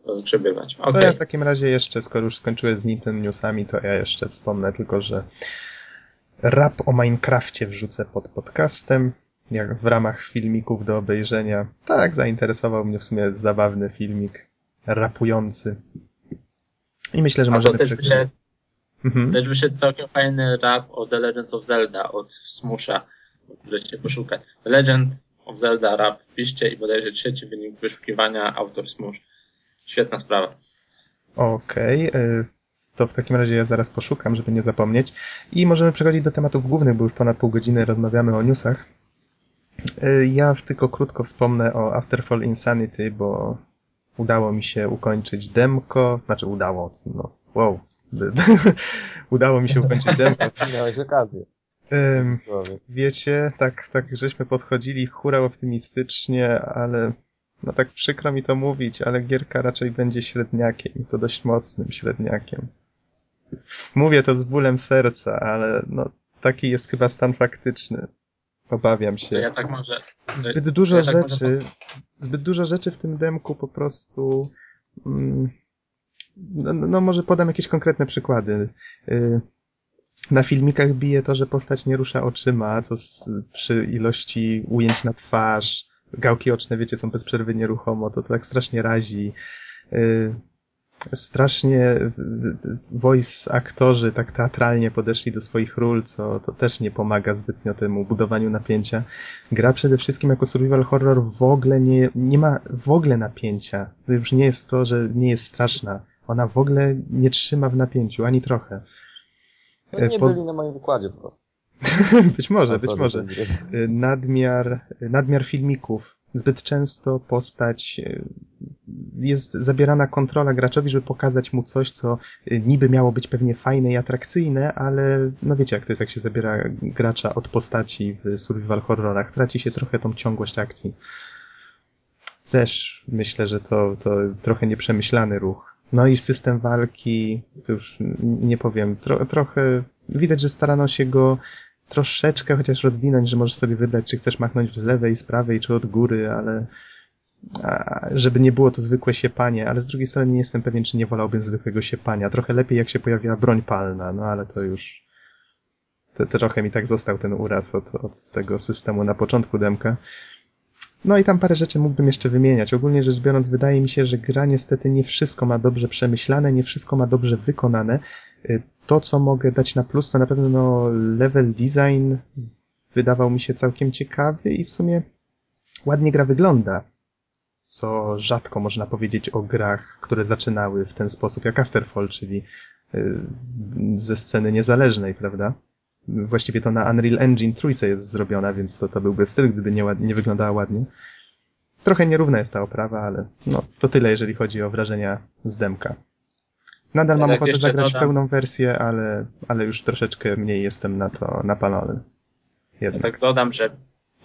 rozgrzebywać. To Okej. ja w takim razie jeszcze, skoro już skończyłeś z Nintendo Newsami, to ja jeszcze wspomnę tylko, że rap o Minecrafcie wrzucę pod podcastem, jak w ramach filmików do obejrzenia. Tak, zainteresował mnie w sumie zabawny filmik, rapujący. I myślę, że to możemy... też przechodzić- wyszedł, Mhm. też wyszedł całkiem fajny rap o The Legend of Zelda od Smusha. Możecie poszukać. The Legend of Zelda rap wpiszcie i bodajże trzeci wynik wyszukiwania autor Smush. Świetna sprawa. Okej, y, to w takim razie ja zaraz poszukam, żeby nie zapomnieć. I możemy przechodzić do tematów głównych, bo już ponad pół godziny rozmawiamy o newsach. Y, Ja tylko krótko wspomnę o Afterfall Insanity, bo udało mi się ukończyć demko, znaczy udało, no wow, udało mi się ukończyć demko. Miałeś okazję. Wiecie, tak, tak żeśmy podchodzili hura optymistycznie, ale no tak przykro mi to mówić, ale gierka raczej będzie średniakiem i to dość mocnym średniakiem. Mówię to z bólem serca, ale no taki jest chyba stan faktyczny. Obawiam się. ja tak może. Zbyt dużo ja tak może rzeczy, zbyt dużo rzeczy w tym demku po prostu. Mm, no, no może podam jakieś konkretne przykłady. Y, Na filmikach bije to, że postać nie rusza oczyma, co z, przy ilości ujęć na twarz, gałki oczne, wiecie, są bez przerwy nieruchomo, to, to tak strasznie razi. Y, Strasznie voice aktorzy tak teatralnie podeszli do swoich ról, co to też nie pomaga zbytnio temu budowaniu napięcia. Gra przede wszystkim jako survival horror w ogóle nie, nie ma w ogóle napięcia. To już nie jest to, że nie jest straszna. Ona w ogóle nie trzyma w napięciu, ani trochę. No nie poz- byli na moim wykładzie po prostu. być może, być może. tej gry. Y, Nadmiar, nadmiar filmików. Zbyt często postać y, jest zabierana kontrola graczowi, żeby pokazać mu coś, co y, niby miało być pewnie fajne i atrakcyjne, ale no wiecie jak to jest, jak się zabiera gracza od postaci w survival horrorach. Traci się trochę tą ciągłość akcji. Też myślę, że to, to trochę nieprzemyślany ruch. No i system walki, to już nie powiem, tro, trochę widać, że starano się go troszeczkę chociaż rozwinąć, że możesz sobie wybrać, czy chcesz machnąć z lewej, z prawej, czy od góry, ale żeby nie było to zwykłe siepanie, ale z drugiej strony nie jestem pewien, czy nie wolałbym zwykłego siepania. Trochę lepiej, jak się pojawiła broń palna, no ale to już to, to trochę mi tak został ten uraz od, od tego systemu na początku demka. No i tam parę rzeczy mógłbym jeszcze wymieniać. Ogólnie rzecz biorąc, wydaje mi się, że gra niestety nie wszystko ma dobrze przemyślane, nie wszystko ma dobrze wykonane. To, co mogę dać na plus, to na pewno level design wydawał mi się całkiem ciekawy i w sumie ładnie gra wygląda. Co rzadko można powiedzieć o grach, które zaczynały w ten sposób jak Afterfall, czyli y, ze sceny niezależnej, prawda? Właściwie to na Unreal Engine trójce jest zrobiona, więc to, to byłby wstyd, gdyby nie, nie wyglądała ładnie. Trochę nierówna jest ta oprawa, ale no, to tyle, jeżeli chodzi o wrażenia z demka. Nadal Ja mam ochotę zagrać dodam- pełną wersję, ale, ale już troszeczkę mniej jestem na to napalony. Ja Jednak. tak dodam, że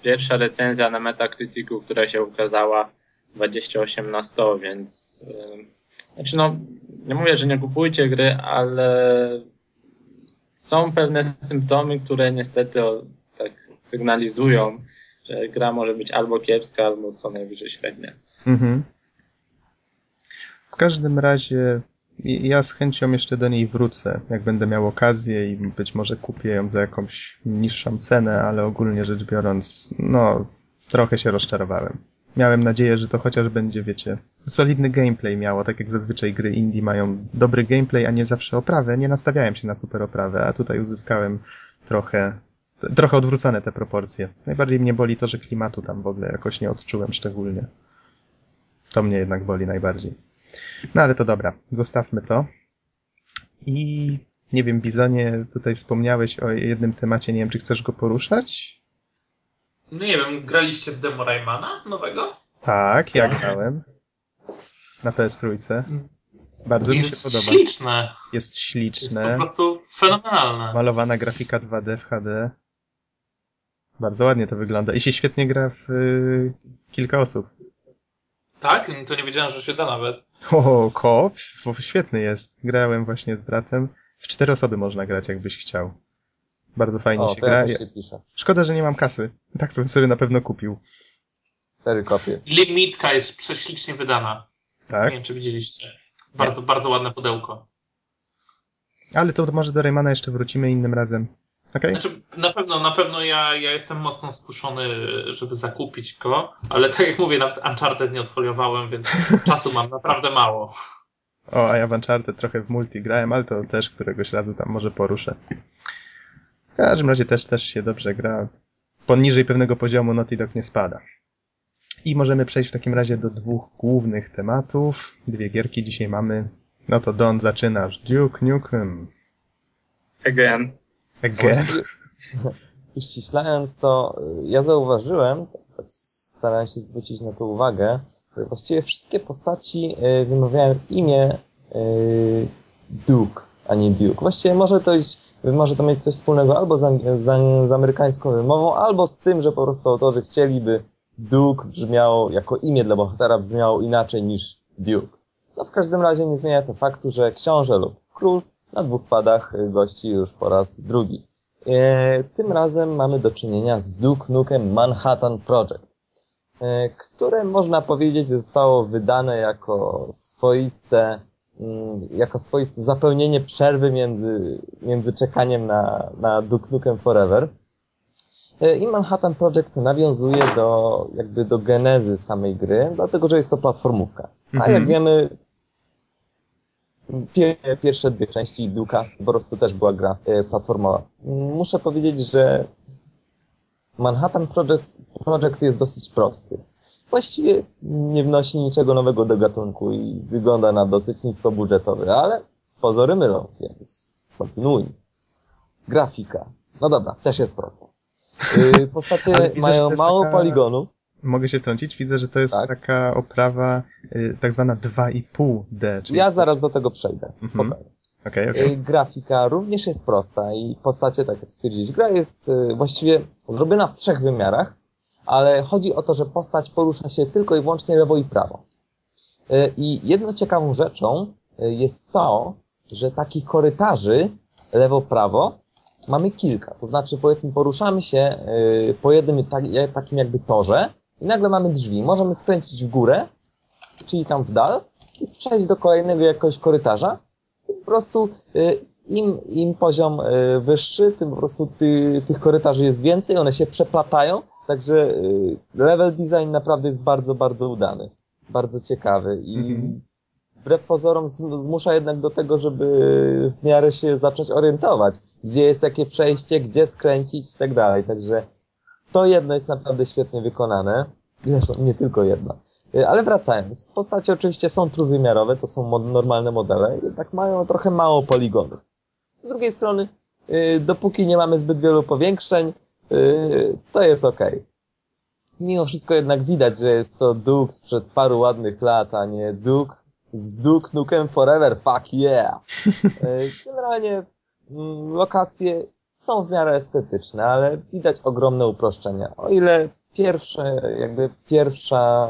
pierwsza recenzja na Metacriticu, która się ukazała 28 na 100, więc yy, znaczy no, nie mówię, że nie kupujcie gry, ale są pewne symptomy, które niestety o, tak sygnalizują, że gra może być albo kiepska, albo co najwyżej średnia. Mhm. W każdym razie ja z chęcią jeszcze do niej wrócę, jak będę miał okazję i być może kupię ją za jakąś niższą cenę, ale ogólnie rzecz biorąc, no, trochę się rozczarowałem. Miałem nadzieję, że to chociaż będzie, wiecie, solidny gameplay miało, tak jak zazwyczaj gry indie mają dobry gameplay, a nie zawsze oprawę. Nie nastawiałem się na super oprawę, a tutaj uzyskałem trochę, trochę odwrócone te proporcje. Najbardziej mnie boli to, że klimatu tam w ogóle jakoś nie odczułem szczególnie. To mnie jednak boli najbardziej. No ale to dobra, zostawmy to. I nie wiem, Bizonie, tutaj wspomniałeś o jednym temacie, nie wiem, czy chcesz go poruszać? No nie wiem, graliście w demo Raymana nowego? Tak, ja grałem. Na PS3. Bardzo mi się Jest podoba. śliczne. Jest Jest po śliczne. prostu fenomenalne. Malowana grafika 2D w HD. Bardzo ładnie to wygląda. I się świetnie gra w y, kilka osób. Tak? To nie wiedziałem, że się da nawet. O, koop? Świetny jest. Grałem właśnie z bratem. W cztery osoby można grać, jakbyś chciał. Bardzo fajnie O, się gra. ja się piszę. Szkoda, że nie mam kasy. Tak to bym sobie na pewno kupił. Cztery kopie. Limitka jest prześlicznie wydana. Tak? Nie wiem, czy widzieliście. Bardzo, bardzo ładne pudełko. Ale to może do Raymana jeszcze wrócimy innym razem. Okej? Znaczy, na pewno, na pewno ja, ja jestem mocno skuszony, żeby zakupić go, ale tak jak mówię, nawet Uncharted nie odfoliowałem, więc czasu mam naprawdę mało. O, a ja w Uncharted trochę w multi grałem, ale to też któregoś razu tam może poruszę. W każdym razie też, też się dobrze gra. Poniżej pewnego poziomu Naughty Dog nie spada. I możemy przejść w takim razie do dwóch głównych tematów. Dwie gierki dzisiaj mamy. No to Don, zaczynasz. Duke Nukem. Again. Again. Właściwie- Uściślając to, y, ja zauważyłem, tak starałem się zwrócić na to uwagę, że właściwie wszystkie postaci y, wymawiają imię y, Duke, a nie Duke. Właściwie może to, iść, może to mieć coś wspólnego albo z, z, z amerykańską wymową, albo z tym, że po prostu autorzy chcieliby Duke brzmiało, jako imię dla bohatera brzmiało inaczej niż Duke. No w każdym razie nie zmienia to faktu, że książę lub król na dwóch padach y, gości już po raz drugi. E, Tym razem mamy do czynienia z Duke Nukem Manhattan Project, e, które można powiedzieć zostało wydane jako swoiste, mm, jako swoiste zapełnienie przerwy między, między czekaniem na, na Duke Nukem Forever. E, I Manhattan Project nawiązuje do, jakby do genezy samej gry, dlatego że jest to platformówka. A Mhm. jak wiemy, Pierwsze dwie części Duka po prostu też była gra e, platformowa. Muszę powiedzieć, że Manhattan Project, Project jest dosyć prosty. Właściwie nie wnosi niczego nowego do gatunku i wygląda na dosyć niskobudżetowy, ale pozory mylą, więc kontynuuj. Grafika. No dobra, też jest prosta. Y, Postacie widzę, mają mało taka- poligonów, Mogę się wtrącić? Widzę, że to jest Tak. taka oprawa y, tak zwana 2,5D. Czyli Ja zaraz do tego przejdę. Mhm. Spokojnie. Okej, okej. Y, Grafika również jest prosta i postacie, tak jak stwierdziłeś, gra jest y, właściwie zrobiona w trzech wymiarach, ale chodzi o to, że postać porusza się tylko i wyłącznie lewo i prawo. Y, I jedną ciekawą rzeczą y, jest to, że takich korytarzy lewo-prawo mamy kilka. To znaczy, powiedzmy, poruszamy się po jednym tak- takim jakby torze i nagle mamy drzwi. Możemy skręcić w górę, czyli tam w dal i przejść do kolejnego jakiegoś korytarza po prostu y, im, im poziom y, wyższy, tym po prostu ty, tych korytarzy jest więcej, one się przeplatają, także y, level design naprawdę jest bardzo, bardzo udany. Bardzo ciekawy i Mhm. wbrew pozorom zm- zmusza jednak do tego, żeby w miarę się zacząć orientować, gdzie jest jakie przejście, gdzie skręcić i tak dalej. Także to jedno jest naprawdę świetnie wykonane. Zresztą nie tylko jedno. Y, Ale wracając, postacie oczywiście są trójwymiarowe, to są mod- normalne modele, jednak mają trochę mało poligonów. Z drugiej strony, y, dopóki nie mamy zbyt wielu powiększeń, y, to jest ok. Mimo wszystko jednak widać, że jest to Duke sprzed paru ładnych lat, a nie Duke z Duke Nukem Forever, fuck yeah! Generalnie mm, lokacje są w miarę estetyczne, ale widać ogromne uproszczenia. O ile pierwsze, jakby pierwsza,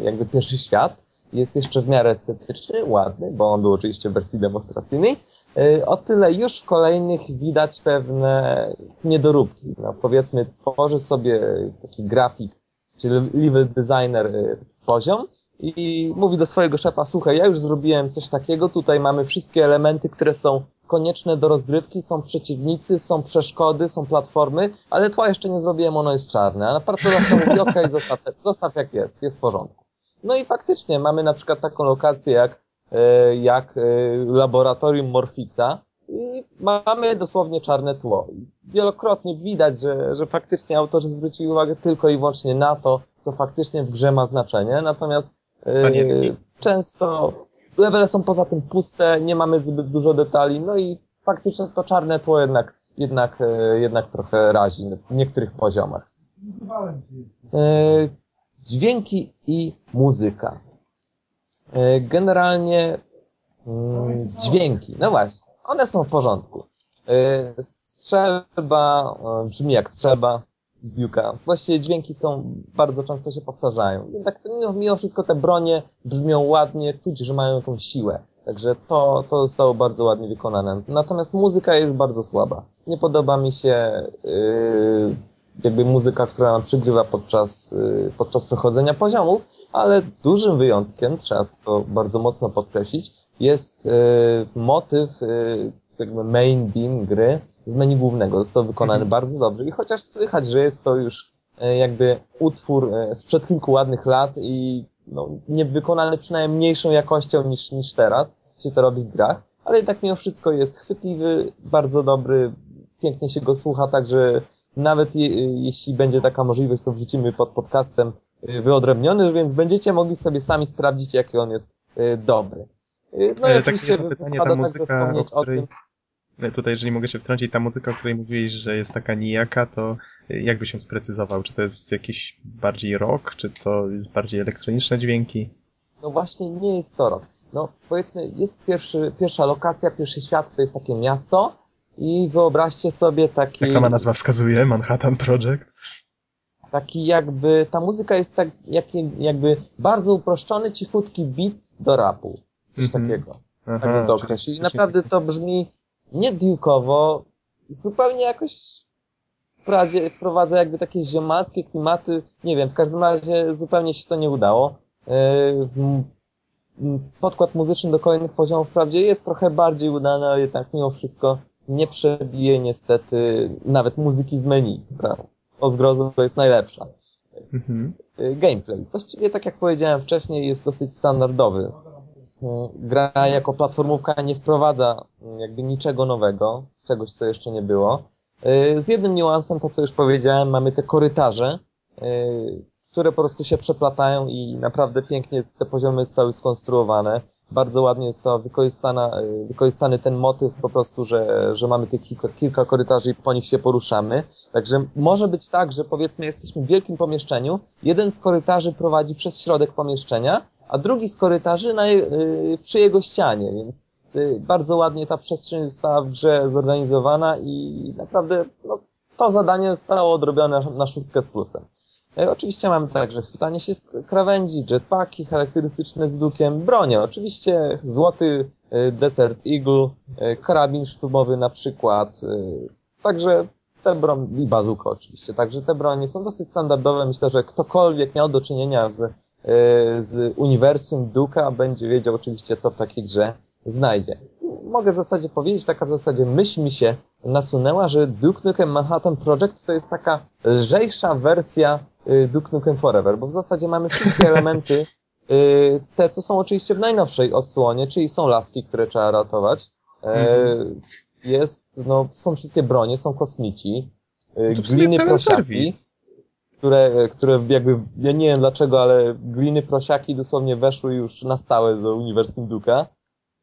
y, jakby pierwszy świat jest jeszcze w miarę estetyczny, ładny, bo on był oczywiście w wersji demonstracyjnej, y, o tyle już w kolejnych widać pewne niedoróbki. No, powiedzmy, tworzy sobie taki grafik, czy level designer y, poziom i mówi do swojego szefa, słuchaj, ja już zrobiłem coś takiego, tutaj mamy wszystkie elementy, które są konieczne do rozgrywki, są przeciwnicy, są przeszkody, są platformy, ale tła jeszcze nie zrobiłem, ono jest czarne. A na pracodawca mówi, okej, okay, zostaw, zostaw jak jest, jest w porządku. No i faktycznie mamy na przykład taką lokację jak, e, jak e, laboratorium Morfica i mamy dosłownie czarne tło. Wielokrotnie widać, że, że faktycznie autorzy zwrócili uwagę tylko i wyłącznie na to, co faktycznie w grze ma znaczenie, natomiast Yy, często levele są poza tym puste, nie mamy zbyt dużo detali, no i faktycznie to czarne tło jednak, jednak, yy, jednak trochę razi w niektórych poziomach. Yy, dźwięki i muzyka. Generalnie mm, dźwięki, no właśnie, one są w porządku. Strzelba brzmi jak strzelba, z Duke'a. Właściwie dźwięki są, bardzo często się powtarzają. Jednak mimo, mimo wszystko te bronie brzmią ładnie, czuć, że mają tą siłę. Także to, to zostało bardzo ładnie wykonane. Natomiast muzyka jest bardzo słaba. Nie podoba mi się yy, jakby muzyka, która nam przygrywa podczas, yy, podczas przechodzenia poziomów, ale dużym wyjątkiem, trzeba to bardzo mocno podkreślić, jest yy, motyw yy, jakby main beam gry, z menu głównego. Został wykonany mhm. bardzo dobrze i chociaż słychać, że jest to już e, jakby utwór e, sprzed kilku ładnych lat i no, nie wykonany przynajmniej mniejszą jakością niż, niż teraz się to robi w grach, ale jednak mimo wszystko jest chwytliwy, bardzo dobry, pięknie się go słucha, także nawet je, jeśli będzie taka możliwość, to wrzucimy pod podcastem e, wyodrębniony, więc będziecie mogli sobie sami sprawdzić, jaki on jest dobry. No i oczywiście pytanie, ta muzyka, o której... o tym, tutaj, jeżeli mogę się wtrącić, ta muzyka, o której mówiłeś, że jest taka nijaka, to jakby się sprecyzował? Czy to jest jakiś bardziej rock, czy to jest bardziej elektroniczne dźwięki? No właśnie nie jest to rock. No powiedzmy, jest pierwszy, pierwsza lokacja, pierwszy świat, to jest takie miasto i wyobraźcie sobie taki... Jak sama nazwa wskazuje, Manhattan Project. Taki jakby, ta muzyka jest tak jakby, bardzo uproszczony, cichutki beat do rapu. Coś mm -hmm. takiego. Aha, tak to określił. I naprawdę to brzmi nie diukowo, zupełnie jakoś wprowadza jakby takie ziomalskie klimaty, nie wiem, w każdym razie zupełnie się to nie udało. E, podkład muzyczny do kolejnych poziomów wprawdzie jest trochę bardziej udany, ale jednak mimo wszystko nie przebije niestety nawet muzyki z menu. O zgrozo to jest najlepsza. Mhm. E, gameplay. Właściwie tak jak powiedziałem wcześniej jest dosyć standardowy. Gra jako platformówka nie wprowadza mm, jakby niczego nowego, czegoś, co jeszcze nie było. E, z jednym niuansem, to co już powiedziałem, mamy te korytarze, e, które po prostu się przeplatają i naprawdę pięknie te poziomy zostały skonstruowane. Bardzo ładnie jest to wykorzystana, wykorzystany ten motyw po prostu, że, że mamy tych kilka, kilka korytarzy i po nich się poruszamy. Także może być tak, że powiedzmy jesteśmy w wielkim pomieszczeniu, jeden z korytarzy prowadzi przez środek pomieszczenia, a drugi z korytarzy na, y, przy jego ścianie, więc y, bardzo ładnie ta przestrzeń została w grze zorganizowana i naprawdę no, to zadanie zostało odrobione na szóstkę z plusem. E, oczywiście mamy także chwytanie się z krawędzi, jetpacki charakterystyczne z dukiem, bronie, oczywiście złoty y, Desert Eagle, karabin sztubowy na przykład, także te broń i bazuka oczywiście, także te bronie są dosyć standardowe, myślę, że ktokolwiek miał do czynienia z z uniwersum Duka będzie wiedział oczywiście, co w takiej grze znajdzie. Mogę w zasadzie powiedzieć, taka w zasadzie myśl mi się nasunęła, że Duke Nukem Manhattan Project to jest taka lżejsza wersja e, Duke Nukem Forever, bo w zasadzie mamy wszystkie elementy, e, te co są oczywiście w najnowszej odsłonie, czyli są laski, które trzeba ratować. Mhm. Jest, no, są wszystkie bronie, są kosmici, gliny proszaki. Serwis które, które jakby, ja nie wiem dlaczego, ale gliny prosiaki dosłownie weszły już na stałe do Uniwersum Duka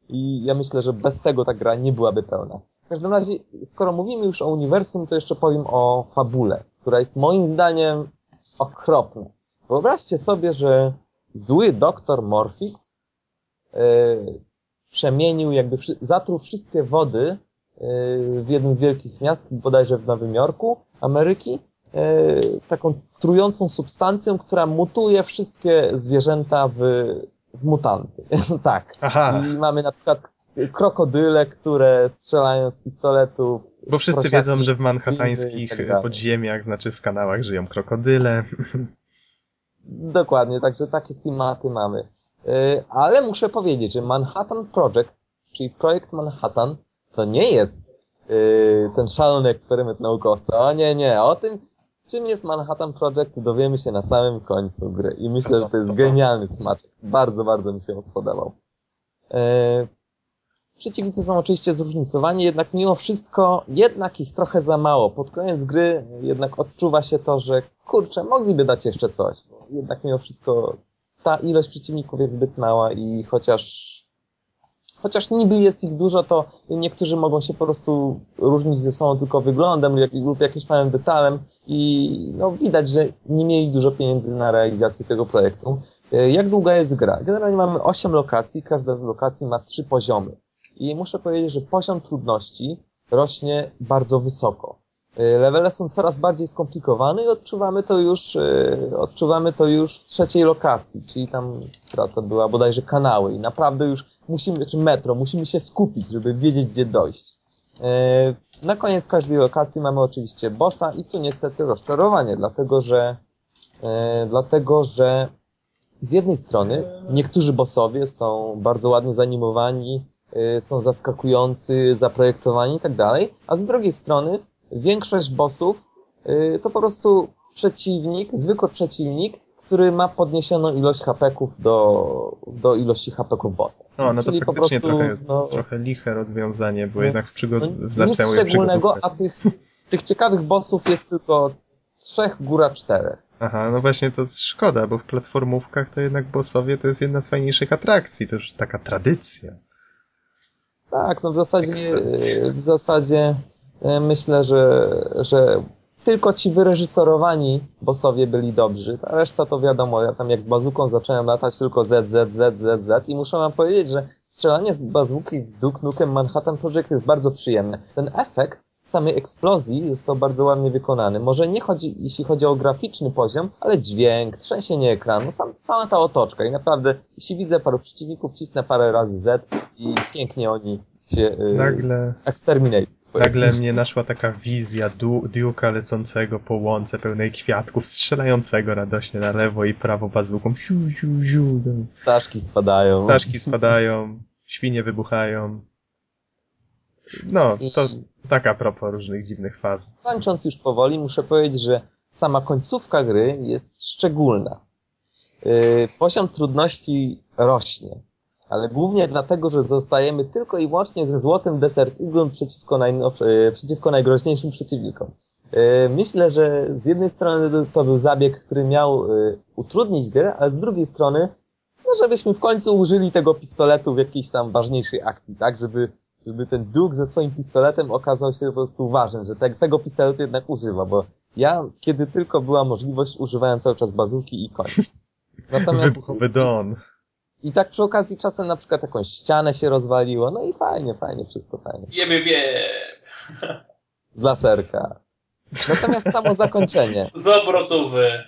i ja myślę, że bez tego ta gra nie byłaby pełna. W każdym razie, skoro mówimy już o uniwersum, to jeszcze powiem o fabule, która jest moim zdaniem okropna. Wyobraźcie sobie, że zły doktor Morphix yy, przemienił, jakby zatruł wszystkie wody yy, w jednym z wielkich miast, bodajże w Nowym Jorku, Ameryki, E, taką trującą substancją, która mutuje wszystkie zwierzęta w, w mutanty. tak. Aha. I mamy na przykład krokodyle, które strzelają z pistoletów. Bo wszyscy prosiaki, wiedzą, że w manhattańskich tak podziemiach, znaczy w kanałach żyją krokodyle. Dokładnie, także takie klimaty mamy. E, ale muszę powiedzieć, że Manhattan Project, czyli projekt Manhattan, to nie jest e, ten szalony eksperyment naukowca. O nie, nie. O tym, czym jest Manhattan Project, dowiemy się na samym końcu gry. I myślę, że to jest genialny smaczek. Bardzo, bardzo mi się on spodobał. E, przeciwnicy są oczywiście zróżnicowani, jednak mimo wszystko, jednak ich trochę za mało. Pod koniec gry jednak odczuwa się to, że kurczę, mogliby dać jeszcze coś. Jednak mimo wszystko ta ilość przeciwników jest zbyt mała i chociaż chociaż niby jest ich dużo, to niektórzy mogą się po prostu różnić ze sobą tylko wyglądem lub, jakimś małym detalem i no, widać, że nie mieli dużo pieniędzy na realizację tego projektu. E, jak długa jest gra? Generalnie mamy 8 lokacji, każda z lokacji ma 3 poziomy. I muszę powiedzieć, że poziom trudności rośnie bardzo wysoko. E, levele są coraz bardziej skomplikowane i odczuwamy to już, e, odczuwamy to już w trzeciej lokacji, czyli tam, która to była bodajże kanały i naprawdę już musimy, czy metro, musimy się skupić, żeby wiedzieć, gdzie dojść. E, na koniec każdej lokacji mamy oczywiście bossa i tu niestety rozczarowanie, dlatego że, dlatego że z jednej strony niektórzy bossowie są bardzo ładnie zanimowani, są zaskakujący, zaprojektowani i tak dalej, a z drugiej strony większość bossów to po prostu przeciwnik, zwykły przeciwnik, który ma podniesioną ilość hapeków do, do ilości hapeków bossa. No, no to Czyli faktycznie po prostu, trochę, no, trochę liche rozwiązanie, bo no, jednak w przygod... no, Nic szczególnego, a tych, tych ciekawych bossów jest tylko trzech, góra czterech. Aha, no właśnie to szkoda, bo w platformówkach to jednak bossowie to jest jedna z fajniejszych atrakcji, to już taka tradycja. Tak, no w zasadzie, w zasadzie E, myślę, że, że tylko ci wyreżyserowani bossowie byli dobrzy, a reszta to wiadomo, ja tam jak bazuką zacząłem latać tylko Z, Z, Z, Z, Z i muszę wam powiedzieć, że strzelanie z bazuki Duke Nukem Manhattan Project jest bardzo przyjemne. Ten efekt samej eksplozji został bardzo ładnie wykonany. Może nie chodzi, jeśli chodzi o graficzny poziom, ale dźwięk, trzęsienie ekranu, sam, cała ta otoczka i naprawdę, jeśli widzę paru przeciwników, cisnę parę razy Z i pięknie oni się yy, Nagle... Nagle mnie naszła taka wizja du Duke'a lecącego po łące pełnej kwiatków, strzelającego radośnie na lewo i prawo bazuką. Ziu, ziu, ziu. Ptaszki spadają. Ptaszki spadają, świnie wybuchają. No, to taka propos różnych dziwnych faz. Kończąc już powoli, muszę powiedzieć, że sama końcówka gry jest szczególna. Yy, poziom trudności rośnie ale głównie dlatego, że zostajemy tylko i wyłącznie ze złotym Desert Eagle przeciwko, e, przeciwko najgroźniejszym przeciwnikom. E, myślę, że z jednej strony to był zabieg, który miał e, utrudnić grę, ale z drugiej strony, no żebyśmy w końcu użyli tego pistoletu w jakiejś tam ważniejszej akcji, tak? Żeby, żeby ten Duke ze swoim pistoletem okazał się po prostu ważny, że te, tego pistoletu jednak używa, bo ja, kiedy tylko była możliwość, używałem cały czas bazuki i koniec. Natomiast... Wybuchowy Don. I tak przy okazji czasem na przykład jakąś ścianę się rozwaliło, no i fajnie, fajnie, wszystko fajnie. Jebie, wie. Z laserka. Natomiast samo zakończenie. Z obrotówy.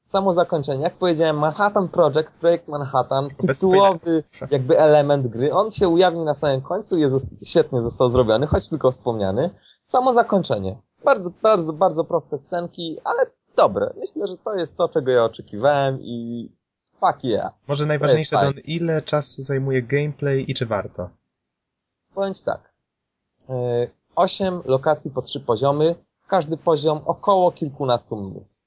Samo zakończenie, jak powiedziałem, Manhattan Project, projekt Manhattan, tytułowy jakby element gry, on się ujawni na samym końcu, jest świetnie został zrobiony, choć tylko wspomniany. Samo zakończenie. Bardzo, bardzo, bardzo proste scenki, ale dobre. Myślę, że to jest to, czego ja oczekiwałem i Fuck yeah. Może najważniejsze, Don, ile czasu zajmuje gameplay i czy warto? Powiem tak. E, osiem lokacji po trzy poziomy, każdy poziom około kilkunastu minut.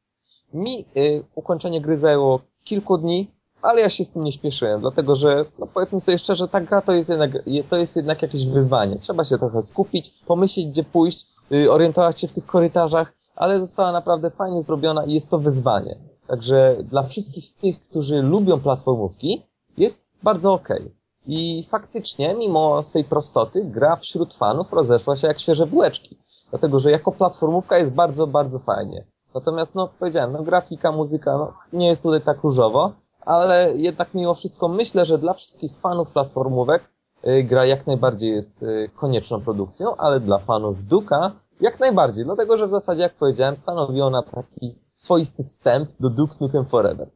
Mi y, ukończenie gry zajęło kilku dni, ale ja się z tym nie śpieszyłem, dlatego że, no powiedzmy sobie szczerze, ta gra to jest jednak, to jest jednak jakieś wyzwanie. Trzeba się trochę skupić, pomyśleć, gdzie pójść, y, orientować się w tych korytarzach, ale została naprawdę fajnie zrobiona i jest to wyzwanie. Także dla wszystkich tych, którzy lubią platformówki, jest bardzo okej. Okay. I faktycznie, mimo swej prostoty, gra wśród fanów rozeszła się jak świeże bułeczki. Dlatego, że jako platformówka jest bardzo, bardzo fajnie. Natomiast, no, powiedziałem, no, grafika, muzyka, no, nie jest tutaj tak różowo, ale jednak mimo wszystko myślę, że dla wszystkich fanów platformówek y, gra jak najbardziej jest y, konieczną produkcją, ale dla fanów Duka jak najbardziej, dlatego, że w zasadzie, jak powiedziałem, stanowi ona taki swoisty wstęp do Duke Nukem Forever.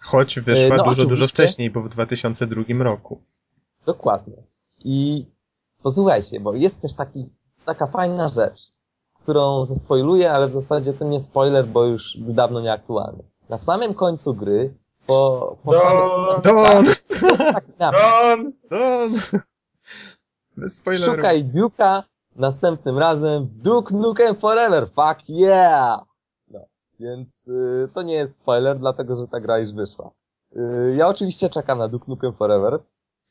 Choć wyszła no, dużo, dużo wcześniej, bo w 2002 roku. Dokładnie. I posłuchajcie, bo jest też taki, taka fajna rzecz, którą zaspoiluję, ale w zasadzie to nie spoiler, bo już dawno nieaktualny. na samym końcu gry, po, po Don! Don! napis, Don! Don! Bez spoilerów. Szukaj Duke'a następnym razem Duke Nukem Forever, fuck yeah! Więc y, to nie jest spoiler, dlatego że ta gra już wyszła. Y, ja oczywiście czekam na Duke Nukem Forever.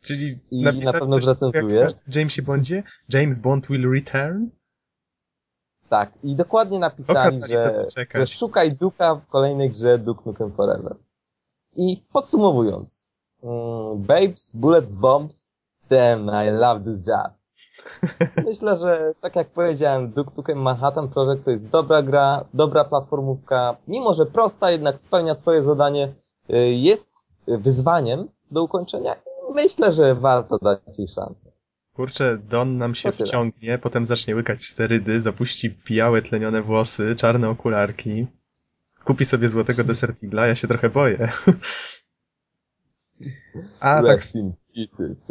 Czyli I na pewno coś zrecenzuję. jak Jamesie Bondzie? James Bond will return? Tak, i dokładnie napisali, sobie że, że szukaj Duke'a w kolejnej grze Duke Nukem Forever. I podsumowując, mm, Babes, Bullets, Bombs, damn, I love this job. Myślę, że tak jak powiedziałem, Duke Nukem Manhattan Project to jest dobra gra, dobra platformówka, mimo że prosta, jednak spełnia swoje zadanie, y, jest wyzwaniem do ukończenia. Myślę, że warto dać jej szansę. Kurczę, Don nam się wciągnie, potem zacznie łykać sterydy, zapuści białe, tlenione włosy, czarne okularki. Kupi sobie złotego Desert Eagle'a, ja się trochę boję. A tak, Pieces.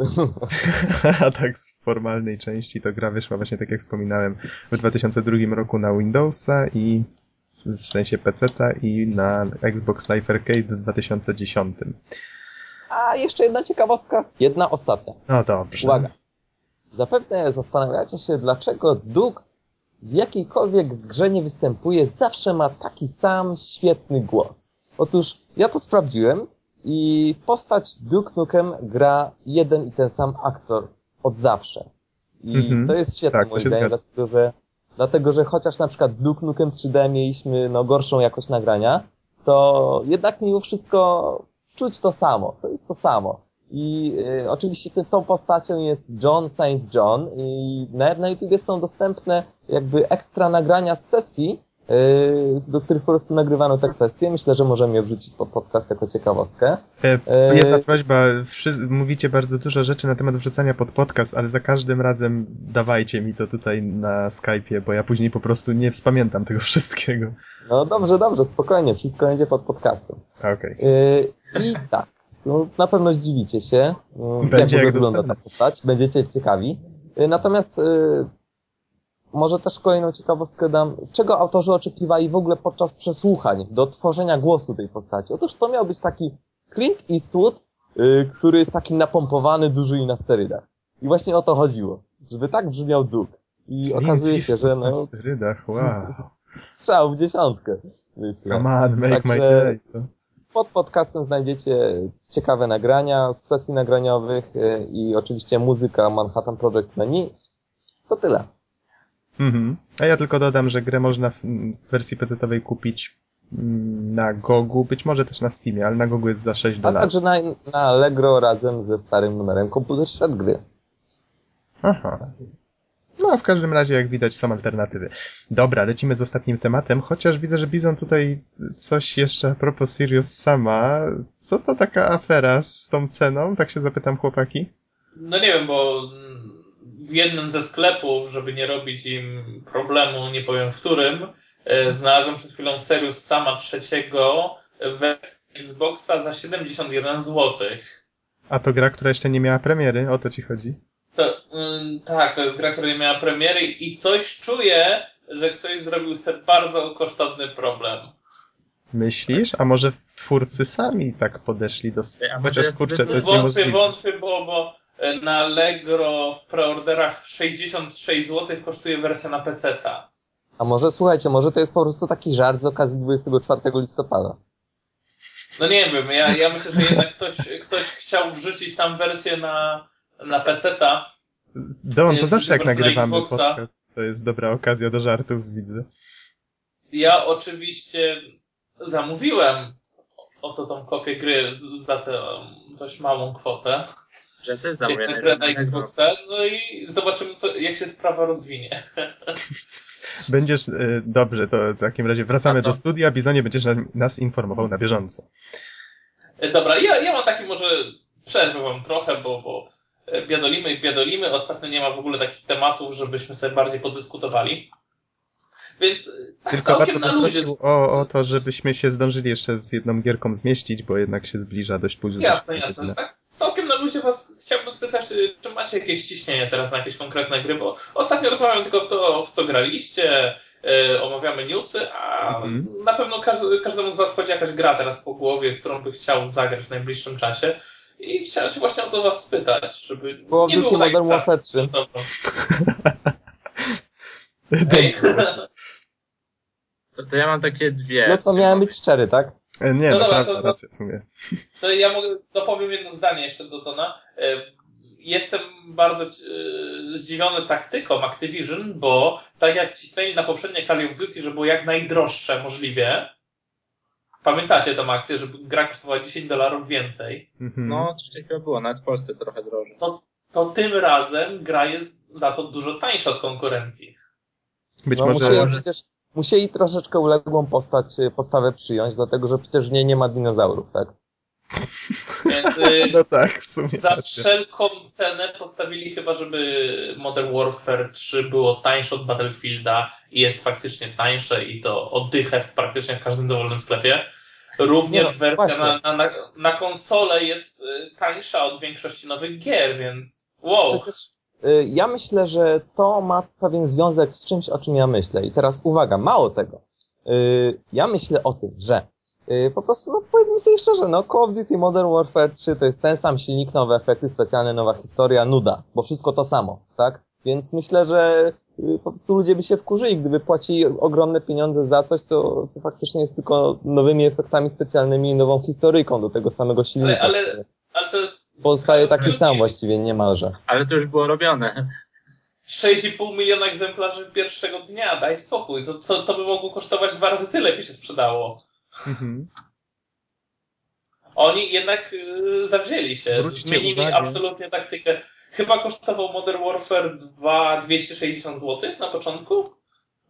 a tak z formalnej części to gra wyszła właśnie tak jak wspominałem w 2002 roku na Windowsa i w sensie PC-ta i na Xbox Live Arcade w 2010. A jeszcze jedna ciekawostka. Jedna ostatnia. No dobrze. Uwaga. Zapewne zastanawiacie się, dlaczego Duke w jakiejkolwiek grze nie występuje, zawsze ma taki sam świetny głos. Otóż ja to sprawdziłem i postać Duke Nukem gra jeden i ten sam aktor od zawsze. I Mhm. to jest świetne Tak, moim zdaniem, dlatego że, dlatego że chociaż na przykład Duke Nukem 3D mieliśmy no, gorszą jakość nagrania, to jednak mimo wszystko czuć to samo. To jest to samo. I y, oczywiście ty, tą postacią jest John St. John i na, na YouTubie są dostępne jakby ekstra nagrania z sesji, do których po prostu nagrywano te kwestie. Myślę, że możemy je wrzucić pod podcast jako ciekawostkę. E, E, Jedna prośba, mówicie bardzo dużo rzeczy na temat wrzucania pod podcast, ale za każdym razem dawajcie mi to tutaj na Skype'ie, bo ja później po prostu nie wspamiętam tego wszystkiego. No dobrze, dobrze, spokojnie, wszystko będzie pod podcastem. Okej. Y, I tak, no, na pewno zdziwicie się, jak Będzie ogóle jak wygląda ta postać, będziecie ciekawi. Natomiast może też kolejną ciekawostkę dam, czego autorzy oczekiwali w ogóle podczas przesłuchań do tworzenia głosu tej postaci. Otóż to miał być taki Clint Eastwood, y, który jest taki napompowany, duży i na sterydach. I właśnie o to chodziło, żeby tak brzmiał Duke. I okazuje się, że na no, sterydach, wow. strzał w dziesiątkę, myślę. Come on, make my Także- day. To- Pod podcastem znajdziecie ciekawe nagrania z sesji nagraniowych y, i oczywiście muzyka Manhattan Project menu. To tyle. Mhm. A ja tylko dodam, że grę można w wersji PC-owej kupić mm, na Gogu, być może też na Steamie, ale na Gogu jest za 6 A dolarów. także na, na Allegro razem ze starym numerem komputer świat gry. Aha. No, w każdym razie, jak widać, są alternatywy. Dobra, lecimy z ostatnim tematem, chociaż widzę, że Bizon tutaj coś jeszcze a propos Sirius sama. Co to taka afera z tą ceną? Tak się zapytam chłopaki. No nie wiem, bo w jednym ze sklepów, żeby nie robić im problemu, nie powiem w którym, e, znalazłem przed chwilą Serius Sama trzeciego wersję Xboxa za 71 zł. A to gra, która jeszcze nie miała premiery, o to ci chodzi? To, ym, tak, to jest gra, która nie miała premiery i coś czuję, że ktoś zrobił sobie bardzo kosztowny problem. Myślisz? A może twórcy sami tak podeszli do... sp- Ej, a może Chociaż kurczę, to jest Wątpię, niemożliwe. wątpię, bo, bo na Allegro w preorderach 66 zł kosztuje wersja na PC-ta. A może słuchajcie, może to jest po prostu taki żart z okazji 24 listopada. No nie wiem, ja, ja myślę, że jednak ktoś, ktoś chciał wrzucić tam wersję na, na PC-ta. Don, to zawsze jak na nagrywamy Xboxa. podcast, to jest dobra okazja do żartów, widzę. Ja oczywiście zamówiłem oto tą kopię gry za tę dość małą kwotę. Że też Jak zamówię na Xboxa, no i zobaczymy, co, jak się sprawa rozwinie. Będziesz, y, dobrze, to w takim razie wracamy do studia, Bizonie będziesz na, nas informował na bieżąco. E, Dobra, ja, ja mam taki może przerwę wam trochę, bo, bo e, biadolimy i biadolimy. Ostatnio nie ma w ogóle takich tematów, żebyśmy sobie bardziej podyskutowali. Więc e, tak Tylko bardzo na bym luzie. prosił o, o to, żebyśmy się zdążyli jeszcze z jedną gierką zmieścić, bo jednak się zbliża dość późno. Jasne, jasne. Tak całkiem na luzie was chciałbym spytać, y, czy macie jakieś ciśnienie teraz na jakieś konkretne gry, bo ostatnio rozmawiam tylko w to, w co graliście, e, omawiamy newsy, a Mhm. na pewno każdy, każdemu z Was chodzi jakaś gra teraz po głowie, w którą by chciał zagrać w najbliższym czasie. I chciałem się właśnie o to Was spytać, żeby nie było tak Modern Warfare 3. Dobra. Ej, To, to ja mam takie dwie. No co, miałem być szczery, tak? E, Nie, No no, dobra, naprawdę, to- to- racja w sumie. To ja mogę, dopowiem jedno zdanie jeszcze do Dona. E, Jestem bardzo e, zdziwiony taktyką Activision, bo tak jak cisnęli na poprzednie Call of Duty, że było jak najdroższe możliwie, pamiętacie tą akcję, że gra kosztowała 10 dolarów więcej, Mhm. No, coś takiego było, nawet w Polsce trochę drożej. to tym razem gra jest za to dużo tańsza od konkurencji. Być no, może... musieli, przecież, musieli troszeczkę uległą postać, postawę przyjąć, dlatego że przecież w niej nie ma dinozaurów, tak? Więc e, No tak, w sumie. za racja. wszelką cenę postawili chyba, żeby Modern Warfare 3 było tańsze od Battlefielda i jest faktycznie tańsze i to oddychę w praktycznie w każdym dowolnym sklepie. Również Nie no, wersja na, na, na, na konsolę jest y, tańsza od większości nowych gier, więc wow. Przecież y, ja myślę, że to ma pewien związek z czymś, o czym ja myślę. I teraz uwaga, mało tego. Y, ja myślę o tym, że y, po prostu, no powiedzmy sobie szczerze, no Call of Duty Modern Warfare 3 to jest ten sam silnik, nowe efekty specjalne, nowa historia, nuda, bo wszystko to samo, tak? Więc myślę, że y, po prostu ludzie by się wkurzyli, gdyby płacili ogromne pieniądze za coś, co, co faktycznie jest tylko nowymi efektami specjalnymi i nową historyjką do tego samego silnika. ale- który Ale to jest Pozostaje taki sam właściwie niemalże. Ale to już było robione. 6,5 miliona egzemplarzy pierwszego dnia, daj spokój. To, to, to by mogło kosztować dwa razy tyle, by się sprzedało. Mhm. Oni jednak y, zawzięli się. Zwróćcie Zmienili uwagę- absolutnie taktykę. Chyba kosztował Modern Warfare 2 260 zł na początku?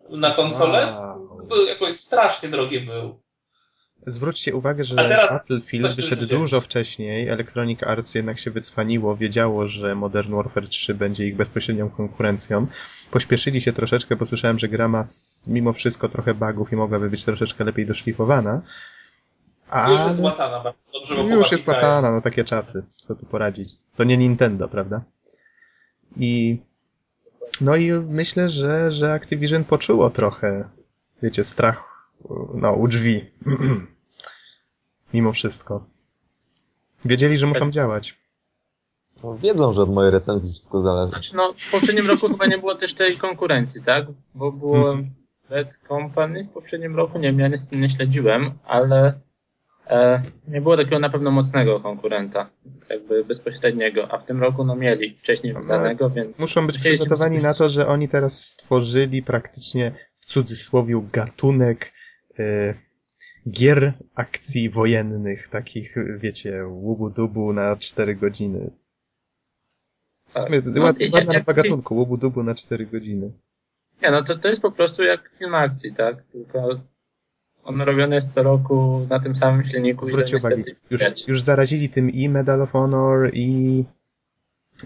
Na konsolę? Wow. Był jakoś strasznie drogi był. Zwróćcie uwagę, że A Battlefield wyszedł dużo wcześniej. Electronic Arts jednak się wycwaniło, wiedziało, że Modern Warfare 3 będzie ich bezpośrednią konkurencją. Pośpieszyli się troszeczkę, bo słyszałem, że gra ma mimo wszystko trochę bugów i mogłaby być troszeczkę lepiej doszlifowana. Ale... Już jest łatana bardzo dobrze, bo Już jest łatana, no takie czasy. Co tu poradzić? To nie Nintendo, prawda? I no i myślę, że, że Activision poczuło trochę, wiecie, strach no, u drzwi. Mimo wszystko. Wiedzieli, że muszą działać. No, wiedzą, że od mojej recenzji wszystko zależy. Znaczy, no, w poprzednim roku chyba nie było też tej konkurencji, tak? Bo było Mhm. Red Company w poprzednim roku, nie wiem, ja nie, nie śledziłem, ale e, nie było takiego na pewno mocnego konkurenta, jakby bezpośredniego, a w tym roku no mieli wcześniej No, wydanego, więc... Muszą być przygotowani na to, że oni teraz stworzyli praktycznie w cudzysłowie gatunek e, gier akcji wojennych, takich, wiecie, łubu-dubu na 4 godziny. W Tak. sumie No, ładna ja- nazwa gatunku, łubu-dubu na 4 godziny. Nie, no to, to jest po prostu jak film akcji, tak? Tylko on robiony jest co roku na tym samym silniku i Zwróćcie uwagę, już, już zarazili tym i Medal of Honor, i,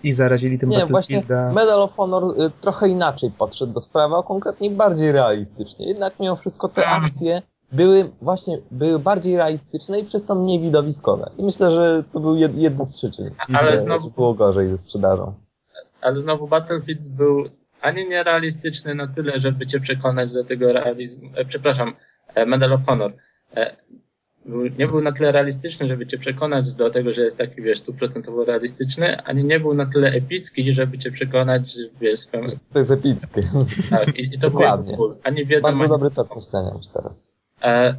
i zarazili tym Nie, właśnie. Medal of Honor y, trochę inaczej podszedł do sprawy, a konkretnie bardziej realistycznie. Jednak mimo wszystko te Mm. akcje były właśnie były bardziej realistyczne i przez to mniej widowiskowe. I myślę, że to był jed, jedna z przyczyn. Ale że znowu- było gorzej ze sprzedażą. Ale znowu Battlefield był ani nierealistyczny na tyle, żeby cię przekonać do tego realizmu. E, przepraszam, e, Medal of Honor. E, był, nie był na tyle realistyczny, żeby cię przekonać do tego, że jest taki, wiesz, stuprocentowo realistyczny, ani nie był na tyle epicki, żeby cię przekonać, że wiesz, swoją, To jest epickie. tak, i, i to Dokładnie. był ani w jednym, Bardzo ani dobry tok myślenia już teraz. E,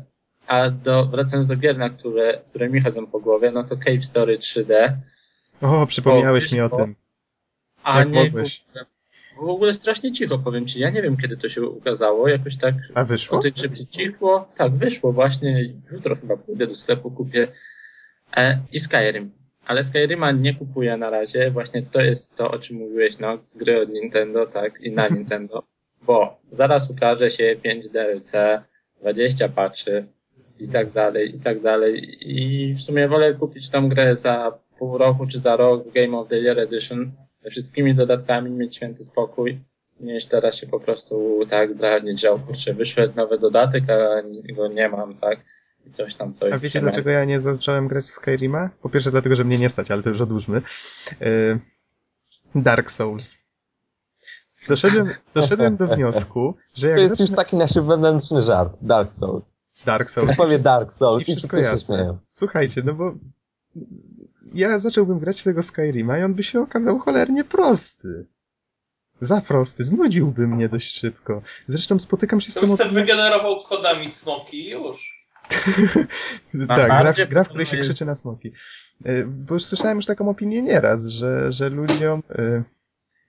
a do, wracając do gier, na które, które mi chodzą po głowie, no to Cave Story 3D. O, przypomniałeś mi o tym. A Jak nie, mogłeś? W ogóle strasznie cicho, powiem ci. Ja nie wiem, kiedy to się ukazało. Jakoś tak A wyszło? o tej grze przycichło. Tak, wyszło właśnie. Jutro chyba pójdę do sklepu, kupię. E, I Skyrim. Ale Skyrima nie kupuję na razie. Właśnie to jest to, o czym mówiłeś, no, z gry od Nintendo, tak, i na Nintendo. Bo zaraz ukaże się 5 DLC, 20 patchy i tak dalej, i tak dalej. I w sumie wolę kupić tą grę za pół roku czy za rok w Game of the Year Edition wszystkimi dodatkami, mieć święty spokój, niż teraz się po prostu tak że o kurczę, wyszedł nowy dodatek, a go nie mam, tak? I coś tam, coś. A wiecie, dlaczego ja nie zacząłem grać w Skyrima? Po pierwsze, dlatego, że mnie nie stać, ale to już odłóżmy. Yy, Dark Souls. Doszedłem, doszedłem do wniosku, że jak To jest już zacznę... taki nasz wewnętrzny żart. Dark Souls. Dark Souls. Ktoś powie Dark Souls i i wszystko jasne. Słuchajcie, no bo ja zacząłbym grać w tego Skyrima i on by się okazał cholernie prosty. Za prosty, znudziłby mnie dość szybko. Zresztą spotykam się z To tym... sobie wygenerował kodami smoki i już. Tak, gra, gra, w której się krzyczy na smoki. Y, Bo już słyszałem już taką opinię nieraz, że, że ludziom... y,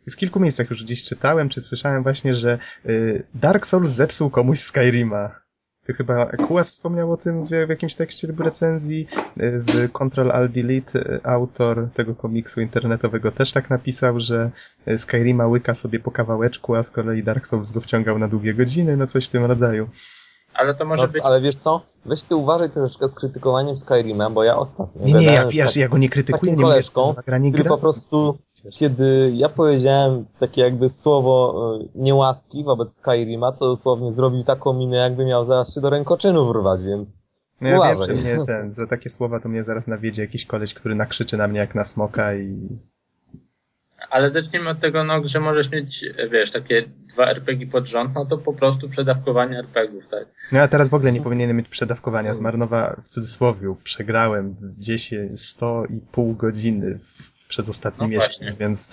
W kilku miejscach już gdzieś czytałem, czy słyszałem właśnie, że y, Dark Souls zepsuł komuś Skyrima. To chyba Kuas wspomniał o tym w, w jakimś tekście lub recenzji. Y, W Control Alt Delete y, autor tego komiksu internetowego też tak napisał, że Skyrima łyka sobie po kawałeczku, a z kolei Dark Souls go wciągał na długie godziny, no coś w tym rodzaju. Ale to może No, być... ale wiesz co? Weź ty uważaj troszeczkę z krytykowaniem Skyrima, bo ja ostatnio Nie, nie, ja, wiesz, ja go nie krytykuję, nie mówię, że koleżką, gra, nie który po prostu, kiedy ja powiedziałem takie jakby słowo e, niełaski wobec Skyrima, to dosłownie zrobił taką minę, jakby miał zaraz się do rękoczynów rwać, więc No ja wiem, Uważaj. że mnie ten, za takie słowa to mnie zaraz nawiedzie jakiś koleś, który nakrzyczy na mnie jak na smoka i... Ale zacznijmy od tego, no, że możesz mieć, wiesz, takie dwa RPG pod rząd, no to po prostu przedawkowanie RPGów, tak? No ja teraz w ogóle nie powinienem mieć przedawkowania, zmarnowa, w cudzysłowie, przegrałem 10, 100 i pół godziny przez ostatni No miesiąc, właśnie. więc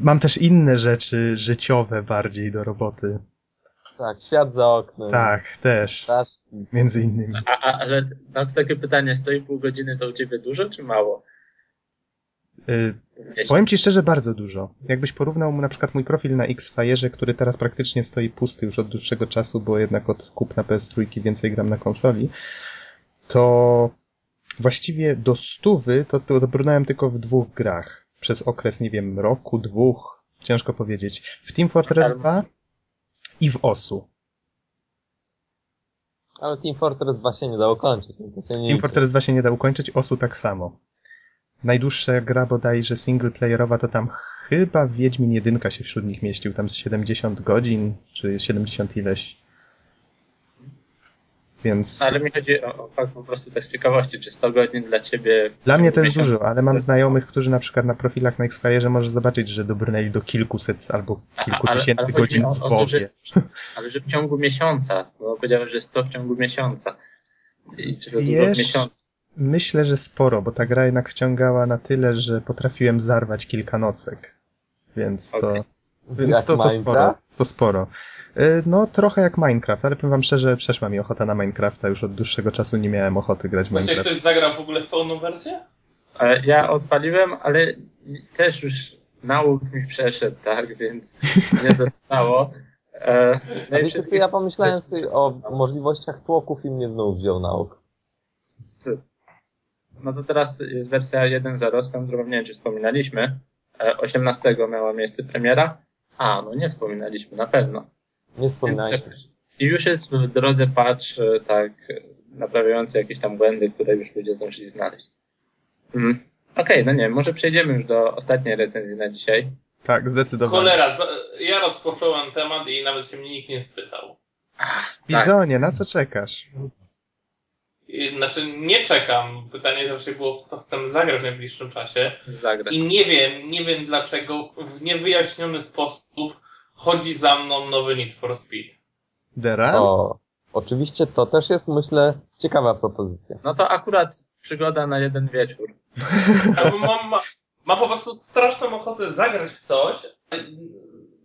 mam też inne rzeczy życiowe bardziej do roboty. tak, świat za oknem. Tak, też, Strasznie. między innymi. A, a, ale no, to takie pytanie, 100,5 godziny to u ciebie dużo czy mało? Powiem ci szczerze, bardzo dużo. Jakbyś porównał mu na przykład mój profil na X-Fire'ze, który teraz praktycznie stoi pusty już od dłuższego czasu, bo jednak od kupna PS3 więcej gram na konsoli, to właściwie do stówy to, to dobrnąłem tylko w dwóch grach. Przez okres, nie wiem, roku, dwóch, ciężko powiedzieć. W Team Fortress Ale- 2 i w OSU. Ale Team Fortress 2 się nie dało kończyć. no Team. Fortress 2 się nie da ukończyć, OSU tak samo. Najdłuższa gra bodajże singleplayerowa to tam chyba Wiedźmin 1 się wśród nich mieścił, tam z 70 godzin, czy 70 ileś. Więc Ale mi chodzi o, o fakt po prostu tak z ciekawości, czy 100 godzin dla ciebie... dla mnie to jest miesiąc- dużo, ale mam znajomych, którzy na przykład na profilach na X-Fire'ze może zobaczyć, że dobrnęli do kilkuset albo kilku ale- tysięcy ale godzin o- w WoWie. Ale że w ciągu miesiąca, bo powiedziałeś, że 100 w ciągu miesiąca. I czy to dużo w Wiesz, miesiącu? Myślę, że sporo, bo ta gra jednak wciągała na tyle, że potrafiłem zarwać kilka nocek. Więc to... Okej. Więc Jak to, to sporo. To sporo. Y, No, trochę jak Minecraft, ale powiem wam szczerze, przeszła mi ochota na Minecrafta. Już od dłuższego czasu nie miałem ochoty grać w Minecraft. ktoś zagrał w ogóle w pełną wersję? E, Ja odpaliłem, ale też już nauk mi przeszedł, tak, więc nie zostało. E, no wiecie co, ja pomyślałem sobie o możliwościach tłoków i mnie znów wziął na oko. No to teraz jest wersja 1.0, z którą nie wiem, czy wspominaliśmy. E, 18 miała miejsce premiera. A, no nie wspominaliśmy, na pewno. Nie jakoś- I już jest w drodze patch, e, tak, e, naprawiający jakieś tam błędy, które już ludzie zdążyli znaleźć. Mm. Okej, no nie, może przejdziemy już do ostatniej recenzji na dzisiaj. Tak, zdecydowanie. Cholera, ja rozpocząłem temat i nawet się mnie nikt nie spytał. Tak. Bizonie, na co czekasz? Znaczy, nie czekam. Pytanie raczej było, w co chcemy zagrać w najbliższym czasie. Zagrać. I nie wiem, nie wiem dlaczego w niewyjaśniony sposób chodzi za mną nowy Need for Speed. The Run? O, oczywiście to też jest, myślę, ciekawa propozycja. No to akurat przygoda na jeden wieczór. Albo mam, ma, mam po prostu straszną ochotę zagrać w coś.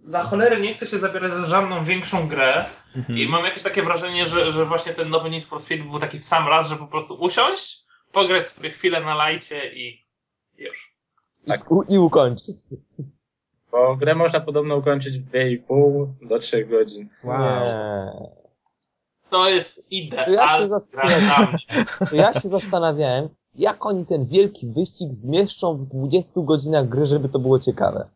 Za cholerę nie chcę się zabierać za żadną większą grę. Mhm. I mam jakieś takie wrażenie, że, że właśnie ten nowy Need for Speed był taki w sam raz, że po prostu usiąść, pograć sobie chwilę na lajcie i już. I, sk- I ukończyć. Bo grę można podobno ukończyć w 2,5 do 3 godzin. Wow. To jest To idealna ja się. To ja się zastanawiałem, jak oni ten wielki wyścig zmieszczą w 20 godzinach gry, żeby to było ciekawe.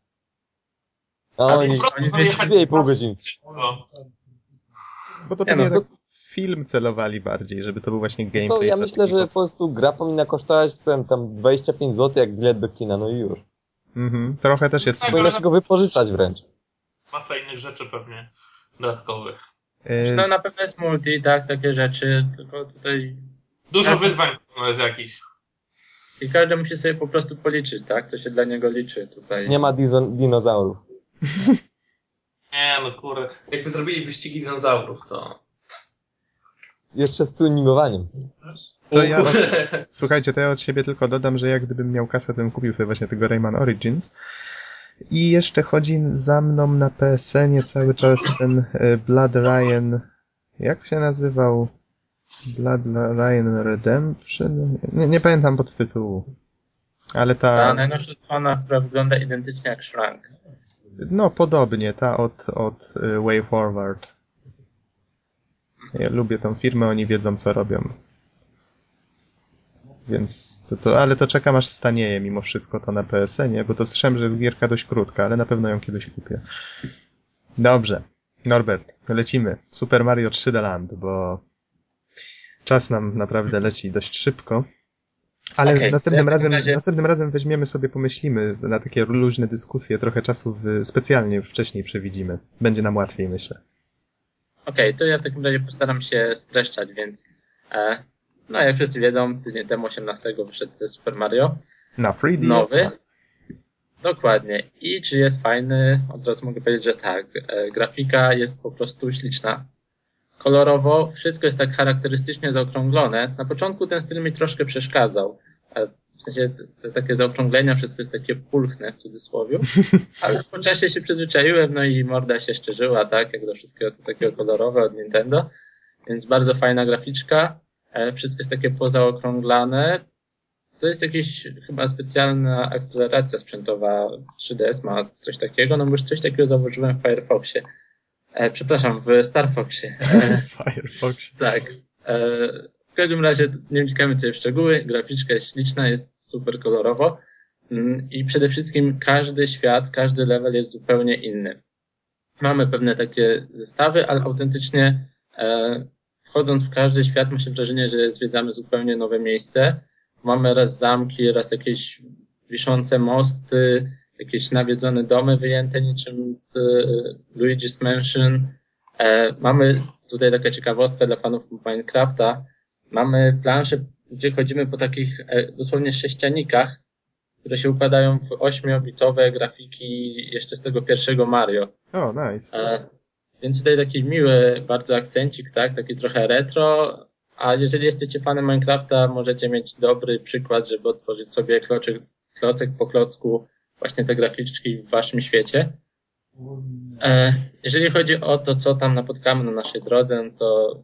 A Ale oni po prostu oni wyjechać 2,5 z godzin. No. Bo to Nie pewnie no, tak film celowali bardziej, żeby to był właśnie gameplay. To ja myślę, że po prostu gra powinna kosztować powiem, tam 25 zł jak bilet do kina, no i już. Mhm. Trochę też jest... Tak, Powinno się go wypożyczać wręcz. Masa innych rzeczy pewnie dodatkowych. No na pewno jest multi, tak, takie rzeczy, tylko tutaj Dużo Tak. wyzwań jest jakiś. i każdy musi sobie po prostu policzyć, tak, co się dla niego liczy tutaj. Nie ma dinozaurów. Nie, no kurde. Jakby zrobili wyścigi dinozaurów, to... Jeszcze z tuningowaniem. To ja, słuchajcie, to ja od siebie tylko dodam, że jak gdybym miał kasę, to bym kupił sobie właśnie tego Rayman Origins. I jeszcze chodzi za mną na PSN-ie cały czas ten e, Blood Ryan. Jak się nazywał? Blood Ryan Redemption? Nie, nie pamiętam podtytułu. Ale ta. Ta najnowsza strona, która wygląda identycznie jak Shrunk. No, podobnie, ta od, od e, Way Forward. Ja lubię tą firmę, oni wiedzą co robią. Więc to, to, ale to czekam aż stanieje mimo wszystko to na PSN-ie, bo to słyszałem, że jest gierka dość krótka, ale na pewno ją kiedyś kupię. Dobrze. Norbert, lecimy. Super Mario 3D Land, bo czas nam naprawdę leci dość szybko. Ale Okej, następnym, razem, razie- następnym razem weźmiemy sobie, pomyślimy na takie luźne dyskusje, trochę czasu w, specjalnie już wcześniej przewidzimy. Będzie nam łatwiej, myślę. Okej, to ja w takim razie postaram się streszczać, więc e, no jak wszyscy wiedzą, tydzień temu 18 wyszedł Super Mario. Na 3DS. Nowy. Dokładnie. I czy jest fajny? Od razu mogę powiedzieć, że tak. E, grafika jest po prostu śliczna. Kolorowo wszystko jest tak charakterystycznie zaokrąglone. Na początku ten styl mi troszkę przeszkadzał. W sensie te, te takie zaokrąglenia, wszystko jest takie pulchne w cudzysłowie. Ale po czasie się przyzwyczaiłem, no i morda się szczerzyła, tak, jak do wszystkiego co takiego kolorowe od Nintendo. Więc bardzo fajna graficzka. E, Wszystko jest takie pozaokrąglane. To jest jakaś chyba specjalna akceleracja sprzętowa 3DS ma coś takiego, no bo już coś takiego zauważyłem w Firefoxie. E, przepraszam, w Star Foxie. E, Firefox. tak. E, w każdym razie nie wnikamy tutaj w szczegóły. Graficzka jest śliczna, jest super kolorowo. Mm, I przede wszystkim każdy świat, każdy level jest zupełnie inny. Mamy pewne takie zestawy, ale autentycznie e, wchodząc w każdy świat ma się wrażenie, że zwiedzamy zupełnie nowe miejsce. Mamy raz zamki, raz jakieś wiszące mosty, jakieś nawiedzone domy wyjęte niczym z e, Luigi's Mansion. E, mamy tutaj taka ciekawostka dla fanów Minecrafta. Mamy plansze, gdzie chodzimy po takich e, dosłownie sześcianikach, które się układają w ośmiobitowe grafiki jeszcze z tego pierwszego Mario. O, nice. E, więc tutaj taki miły bardzo akcencik, tak? Taki trochę retro. A jeżeli jesteście fanem Minecrafta, możecie mieć dobry przykład, żeby otworzyć sobie kloczek, klocek po klocku właśnie te graficzki w waszym świecie. E, jeżeli chodzi o to, co tam napotkamy na naszej drodze, to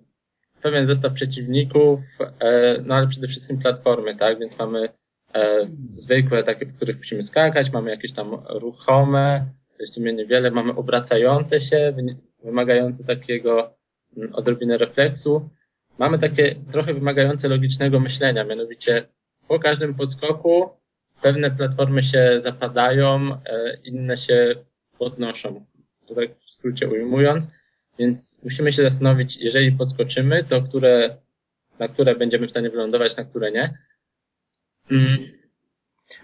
pewien zestaw przeciwników, e, no ale przede wszystkim platformy, tak? Więc mamy e, zwykłe, takie, po których musimy skakać, mamy jakieś tam ruchome, to jest w sumie niewiele, mamy obracające się, wy- wymagające takiego mm, odrobinę refleksu. Mamy takie trochę wymagające logicznego myślenia, mianowicie po każdym podskoku pewne platformy się zapadają, e, inne się podnoszą. To tak w skrócie ujmując. Więc musimy się zastanowić, jeżeli podskoczymy, to które, na które będziemy w stanie wylądować, na które nie. Mm.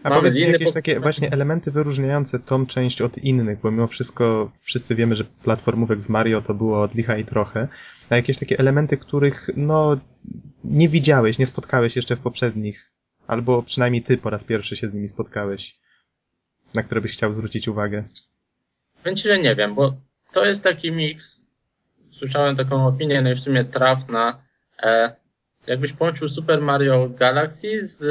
A Mamy powiedz mi jakieś takie właśnie elementy wyróżniające tą część od innych, bo mimo wszystko wszyscy wiemy, że platformówek z Mario to było od licha i trochę. A jakieś takie elementy, których no nie widziałeś, nie spotkałeś jeszcze w poprzednich, albo przynajmniej ty po raz pierwszy się z nimi spotkałeś, na które byś chciał zwrócić uwagę. Powiem ci, że nie wiem, bo to jest taki miks. Słyszałem taką opinię, no i w sumie trafna. E, jakbyś połączył Super Mario Galaxy z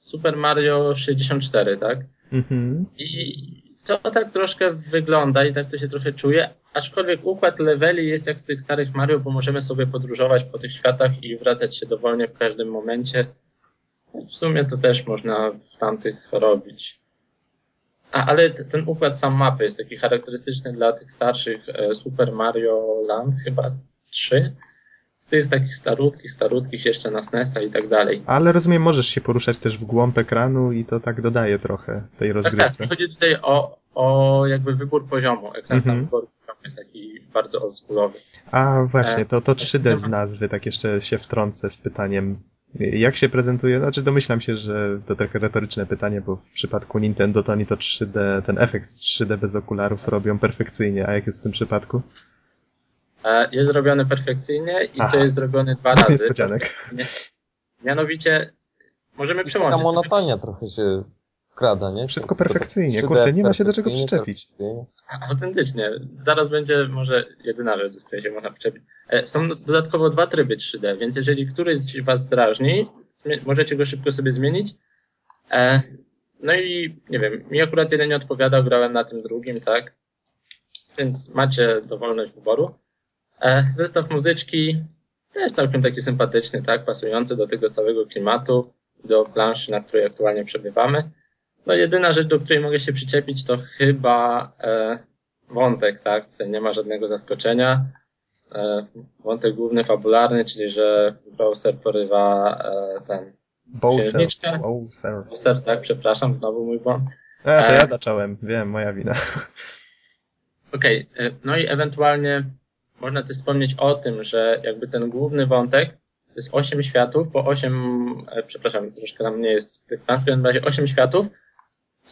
Super Mario 64, tak? Mhm. I to tak troszkę wygląda i tak to się trochę czuje, aczkolwiek układ leveli jest jak z tych starych Mario, bo możemy sobie podróżować po tych światach i wracać się dowolnie w każdym momencie. W sumie to też można w tamtych robić. A, ale ten układ sam mapy jest taki charakterystyczny dla tych starszych e, Super Mario Land, chyba 3. Z tych takich starutkich, starutkich jeszcze na SNES-a i tak dalej. Ale rozumiem, możesz się poruszać też w głąb ekranu i to tak dodaje trochę tej Tak, tak. rozgrywce. Chodzi tutaj o, o jakby wybór poziomu. Ekran sam wyboru poziomu jest taki bardzo oldschoolowy. A właśnie, to, to E, 3D z nazwy, tak jeszcze się wtrącę z pytaniem. Jak się prezentuje? Znaczy domyślam się, że to trochę retoryczne pytanie, bo w przypadku Nintendo to oni to 3D, ten efekt 3D bez okularów robią perfekcyjnie, a jak jest w tym przypadku? E, Jest zrobiony perfekcyjnie i Aha. to jest zrobiony dwa razy. niespodzianek. Mianowicie możemy taka przełączyć. monotonia trochę się wkrada, nie? Wszystko perfekcyjnie, 3D kurczę, nie ma się do czego przyczepić. Autentycznie. Zaraz będzie może jedyna rzecz, do której się można przyczepić. E, Są dodatkowo dwa tryby 3D, więc jeżeli któryś z Was drażni, możecie go szybko sobie zmienić. E, No i nie wiem, mi akurat jeden nie odpowiadał, grałem na tym drugim, tak? Więc macie dowolność wyboru. E, Zestaw muzyczki też całkiem taki sympatyczny, tak? Pasujący do tego całego klimatu, do planszy, na której aktualnie przebywamy. No jedyna rzecz, do której mogę się przyczepić, to chyba wątek, tak? Tutaj nie ma żadnego zaskoczenia. E, wątek główny, fabularny, czyli że browser porywa e, ten Bowser. Bowser. browser, tak? Przepraszam, znowu mój błąd. A, to E. ja zacząłem, wiem, moja wina. Okej, e, no i ewentualnie można też wspomnieć o tym, że jakby ten główny wątek to jest 8 światów, po 8, e, przepraszam, troszkę nam nie jest w tych w każdym razie 8 światów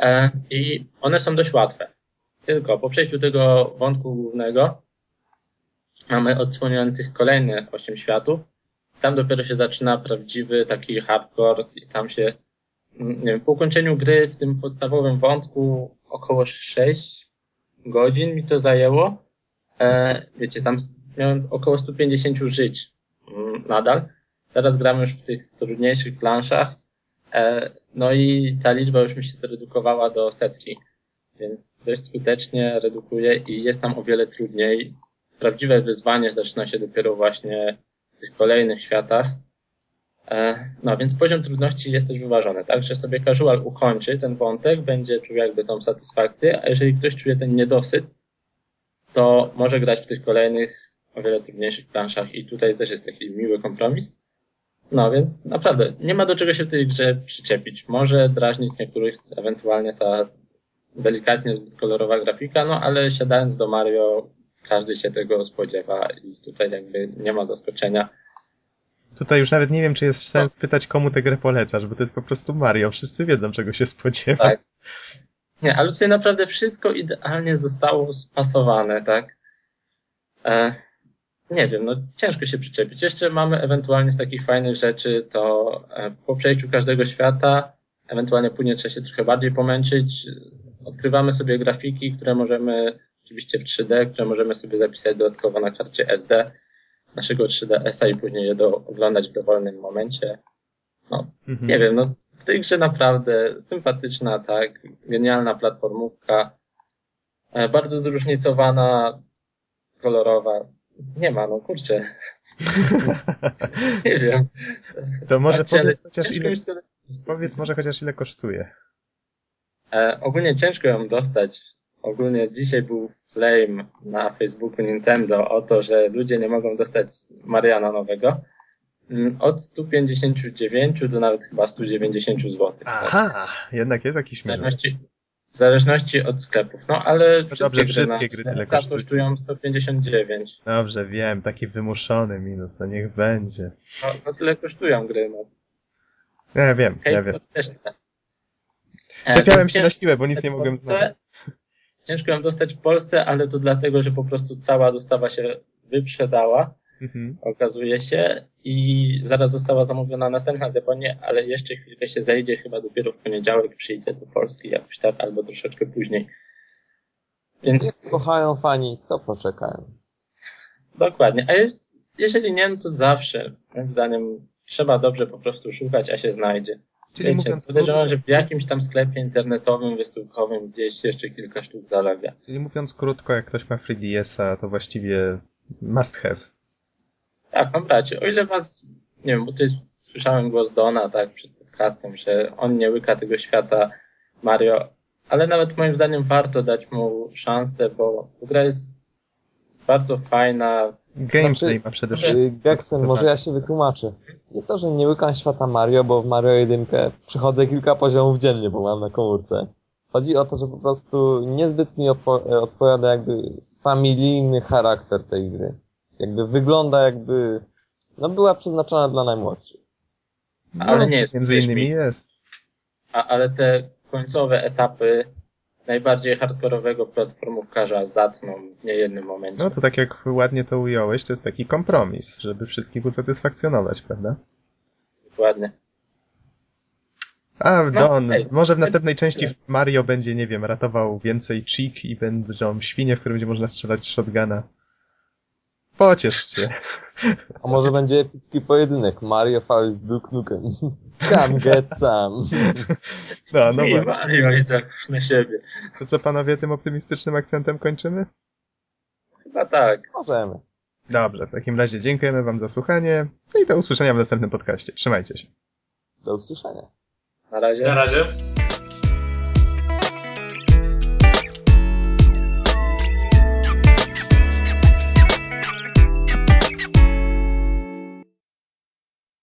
e, i one są dość łatwe. Tylko po przejściu tego wątku głównego mamy odsłoniętych kolejne 8 światów. Tam dopiero się zaczyna prawdziwy taki hardcore i tam się, mm, nie wiem, po ukończeniu gry w tym podstawowym wątku około 6 godzin mi to zajęło. E, wiecie, tam miałem około 150 żyć mm, nadal. Teraz gram już w tych trudniejszych planszach. E, no i ta liczba już mi się zredukowała do setki. Więc dość skutecznie redukuje i jest tam o wiele trudniej. Prawdziwe wyzwanie zaczyna się dopiero właśnie w tych kolejnych światach. E, No więc poziom trudności jest też wyważony, tak? Że sobie casual ukończy ten wątek, będzie czuł jakby tą satysfakcję, a jeżeli ktoś czuje ten niedosyt, to może grać w tych kolejnych, o wiele trudniejszych planszach i tutaj też jest taki miły kompromis. No więc naprawdę nie ma do czego się w tej grze przyczepić. Może drażnić niektórych ewentualnie ta delikatnie zbyt kolorowa grafika, no ale siadając do Mario każdy się tego spodziewa i tutaj jakby nie ma zaskoczenia. Tutaj już nawet nie wiem, czy jest sens pytać, komu tę grę polecasz, bo to jest po prostu Mario. Wszyscy wiedzą, czego się spodziewa. Tak. Nie, ale tutaj naprawdę wszystko idealnie zostało spasowane, tak? E, nie wiem, no ciężko się przyczepić. Jeszcze mamy ewentualnie z takich fajnych rzeczy, to e, po przejściu każdego świata, ewentualnie później trzeba się trochę bardziej pomęczyć. Odkrywamy sobie grafiki, które możemy, oczywiście w 3D, które możemy sobie zapisać dodatkowo na karcie SD naszego 3DS-a i później je do, oglądać w dowolnym momencie. No, Mhm. nie wiem, no w tej grze naprawdę sympatyczna, tak, genialna platformówka, e, bardzo zróżnicowana, kolorowa. Nie ma, no kurczę, nie wiem. To może Patrzcie, powiedz chociaż ile, powiedz może chociaż ile kosztuje. E, ogólnie ciężko ją dostać. Ogólnie dzisiaj był flame na Facebooku Nintendo o to, że ludzie nie mogą dostać Mariana nowego. Mm, Od 159 do nawet chyba 190 zł. Aha, jednak jest W jakiś minus. zależności, w zależności od sklepów. No ale wszystkie dobrze, gry, wszystkie gry tyle kosztują. kosztują 159. Dobrze, wiem, taki wymuszony minus, no niech będzie. No, no tyle kosztują gry. No. Ja wiem, Hej, ja wiem. też. E, Czepiałem więc się na siłę, bo nic nie w mogłem znaleźć. Ciężko ją dostać w Polsce, ale to dlatego, że po prostu cała dostawa się wyprzedała. Mhm. okazuje się i zaraz została zamówiona następna z Japonii, ale jeszcze chwilkę się zejdzie, chyba dopiero w poniedziałek przyjdzie do Polski jakoś tak, albo troszeczkę później. Nie Więc kochają fani, to poczekają. dokładnie. A je, jeżeli nie, no to zawsze, moim zdaniem, trzeba dobrze po prostu szukać, a się znajdzie. Czyli Wiecie, mówiąc, podejrzewam, krótko, że w jakimś tam sklepie internetowym, wysyłkowym gdzieś jeszcze kilka sztuk zalega. czyli mówiąc krótko, jak ktoś ma 3DS-a, to właściwie must have. Tak, no bracie, o ile was, nie wiem, bo tutaj słyszałem głos Dona, tak, przed podcastem, że on nie łyka tego świata Mario, ale nawet moim zdaniem warto dać mu szansę, bo gra jest bardzo fajna. Gameplay Znaczy, ma przede wszystkim. Geksen, może ja się wytłumaczę. Nie to, że nie łykam świata Mario, bo w Mario 1 przychodzę kilka poziomów dziennie, bo mam na komórce. Chodzi o to, że po prostu niezbyt mi opo- e, odpowiada jakby familijny charakter tej gry. Jakby wygląda jakby, no była przeznaczona dla najmłodszych. Ale nie jest, Między innymi mi. jest. A, ale te końcowe etapy najbardziej hardkorowego platformówkarza zatną w niejednym momencie. No to tak jak ładnie to ująłeś, to jest taki kompromis, żeby wszystkich usatysfakcjonować, prawda? Dokładnie. A, No, Don, hej. może w następnej części Mario będzie, nie wiem, ratował więcej cheek i będą świnie, w które będzie można strzelać z shotguna. Pociesz się. A może będzie epicki pojedynek. Mario vs Duke Nukem. Come get some. No, no I właśnie. Mario i tak już na siebie. To co panowie tym optymistycznym akcentem kończymy? Chyba tak. Możemy. Dobrze, w takim razie dziękujemy wam za słuchanie no i do usłyszenia w następnym podcaście. Trzymajcie się. Do usłyszenia. Na razie. Na razie.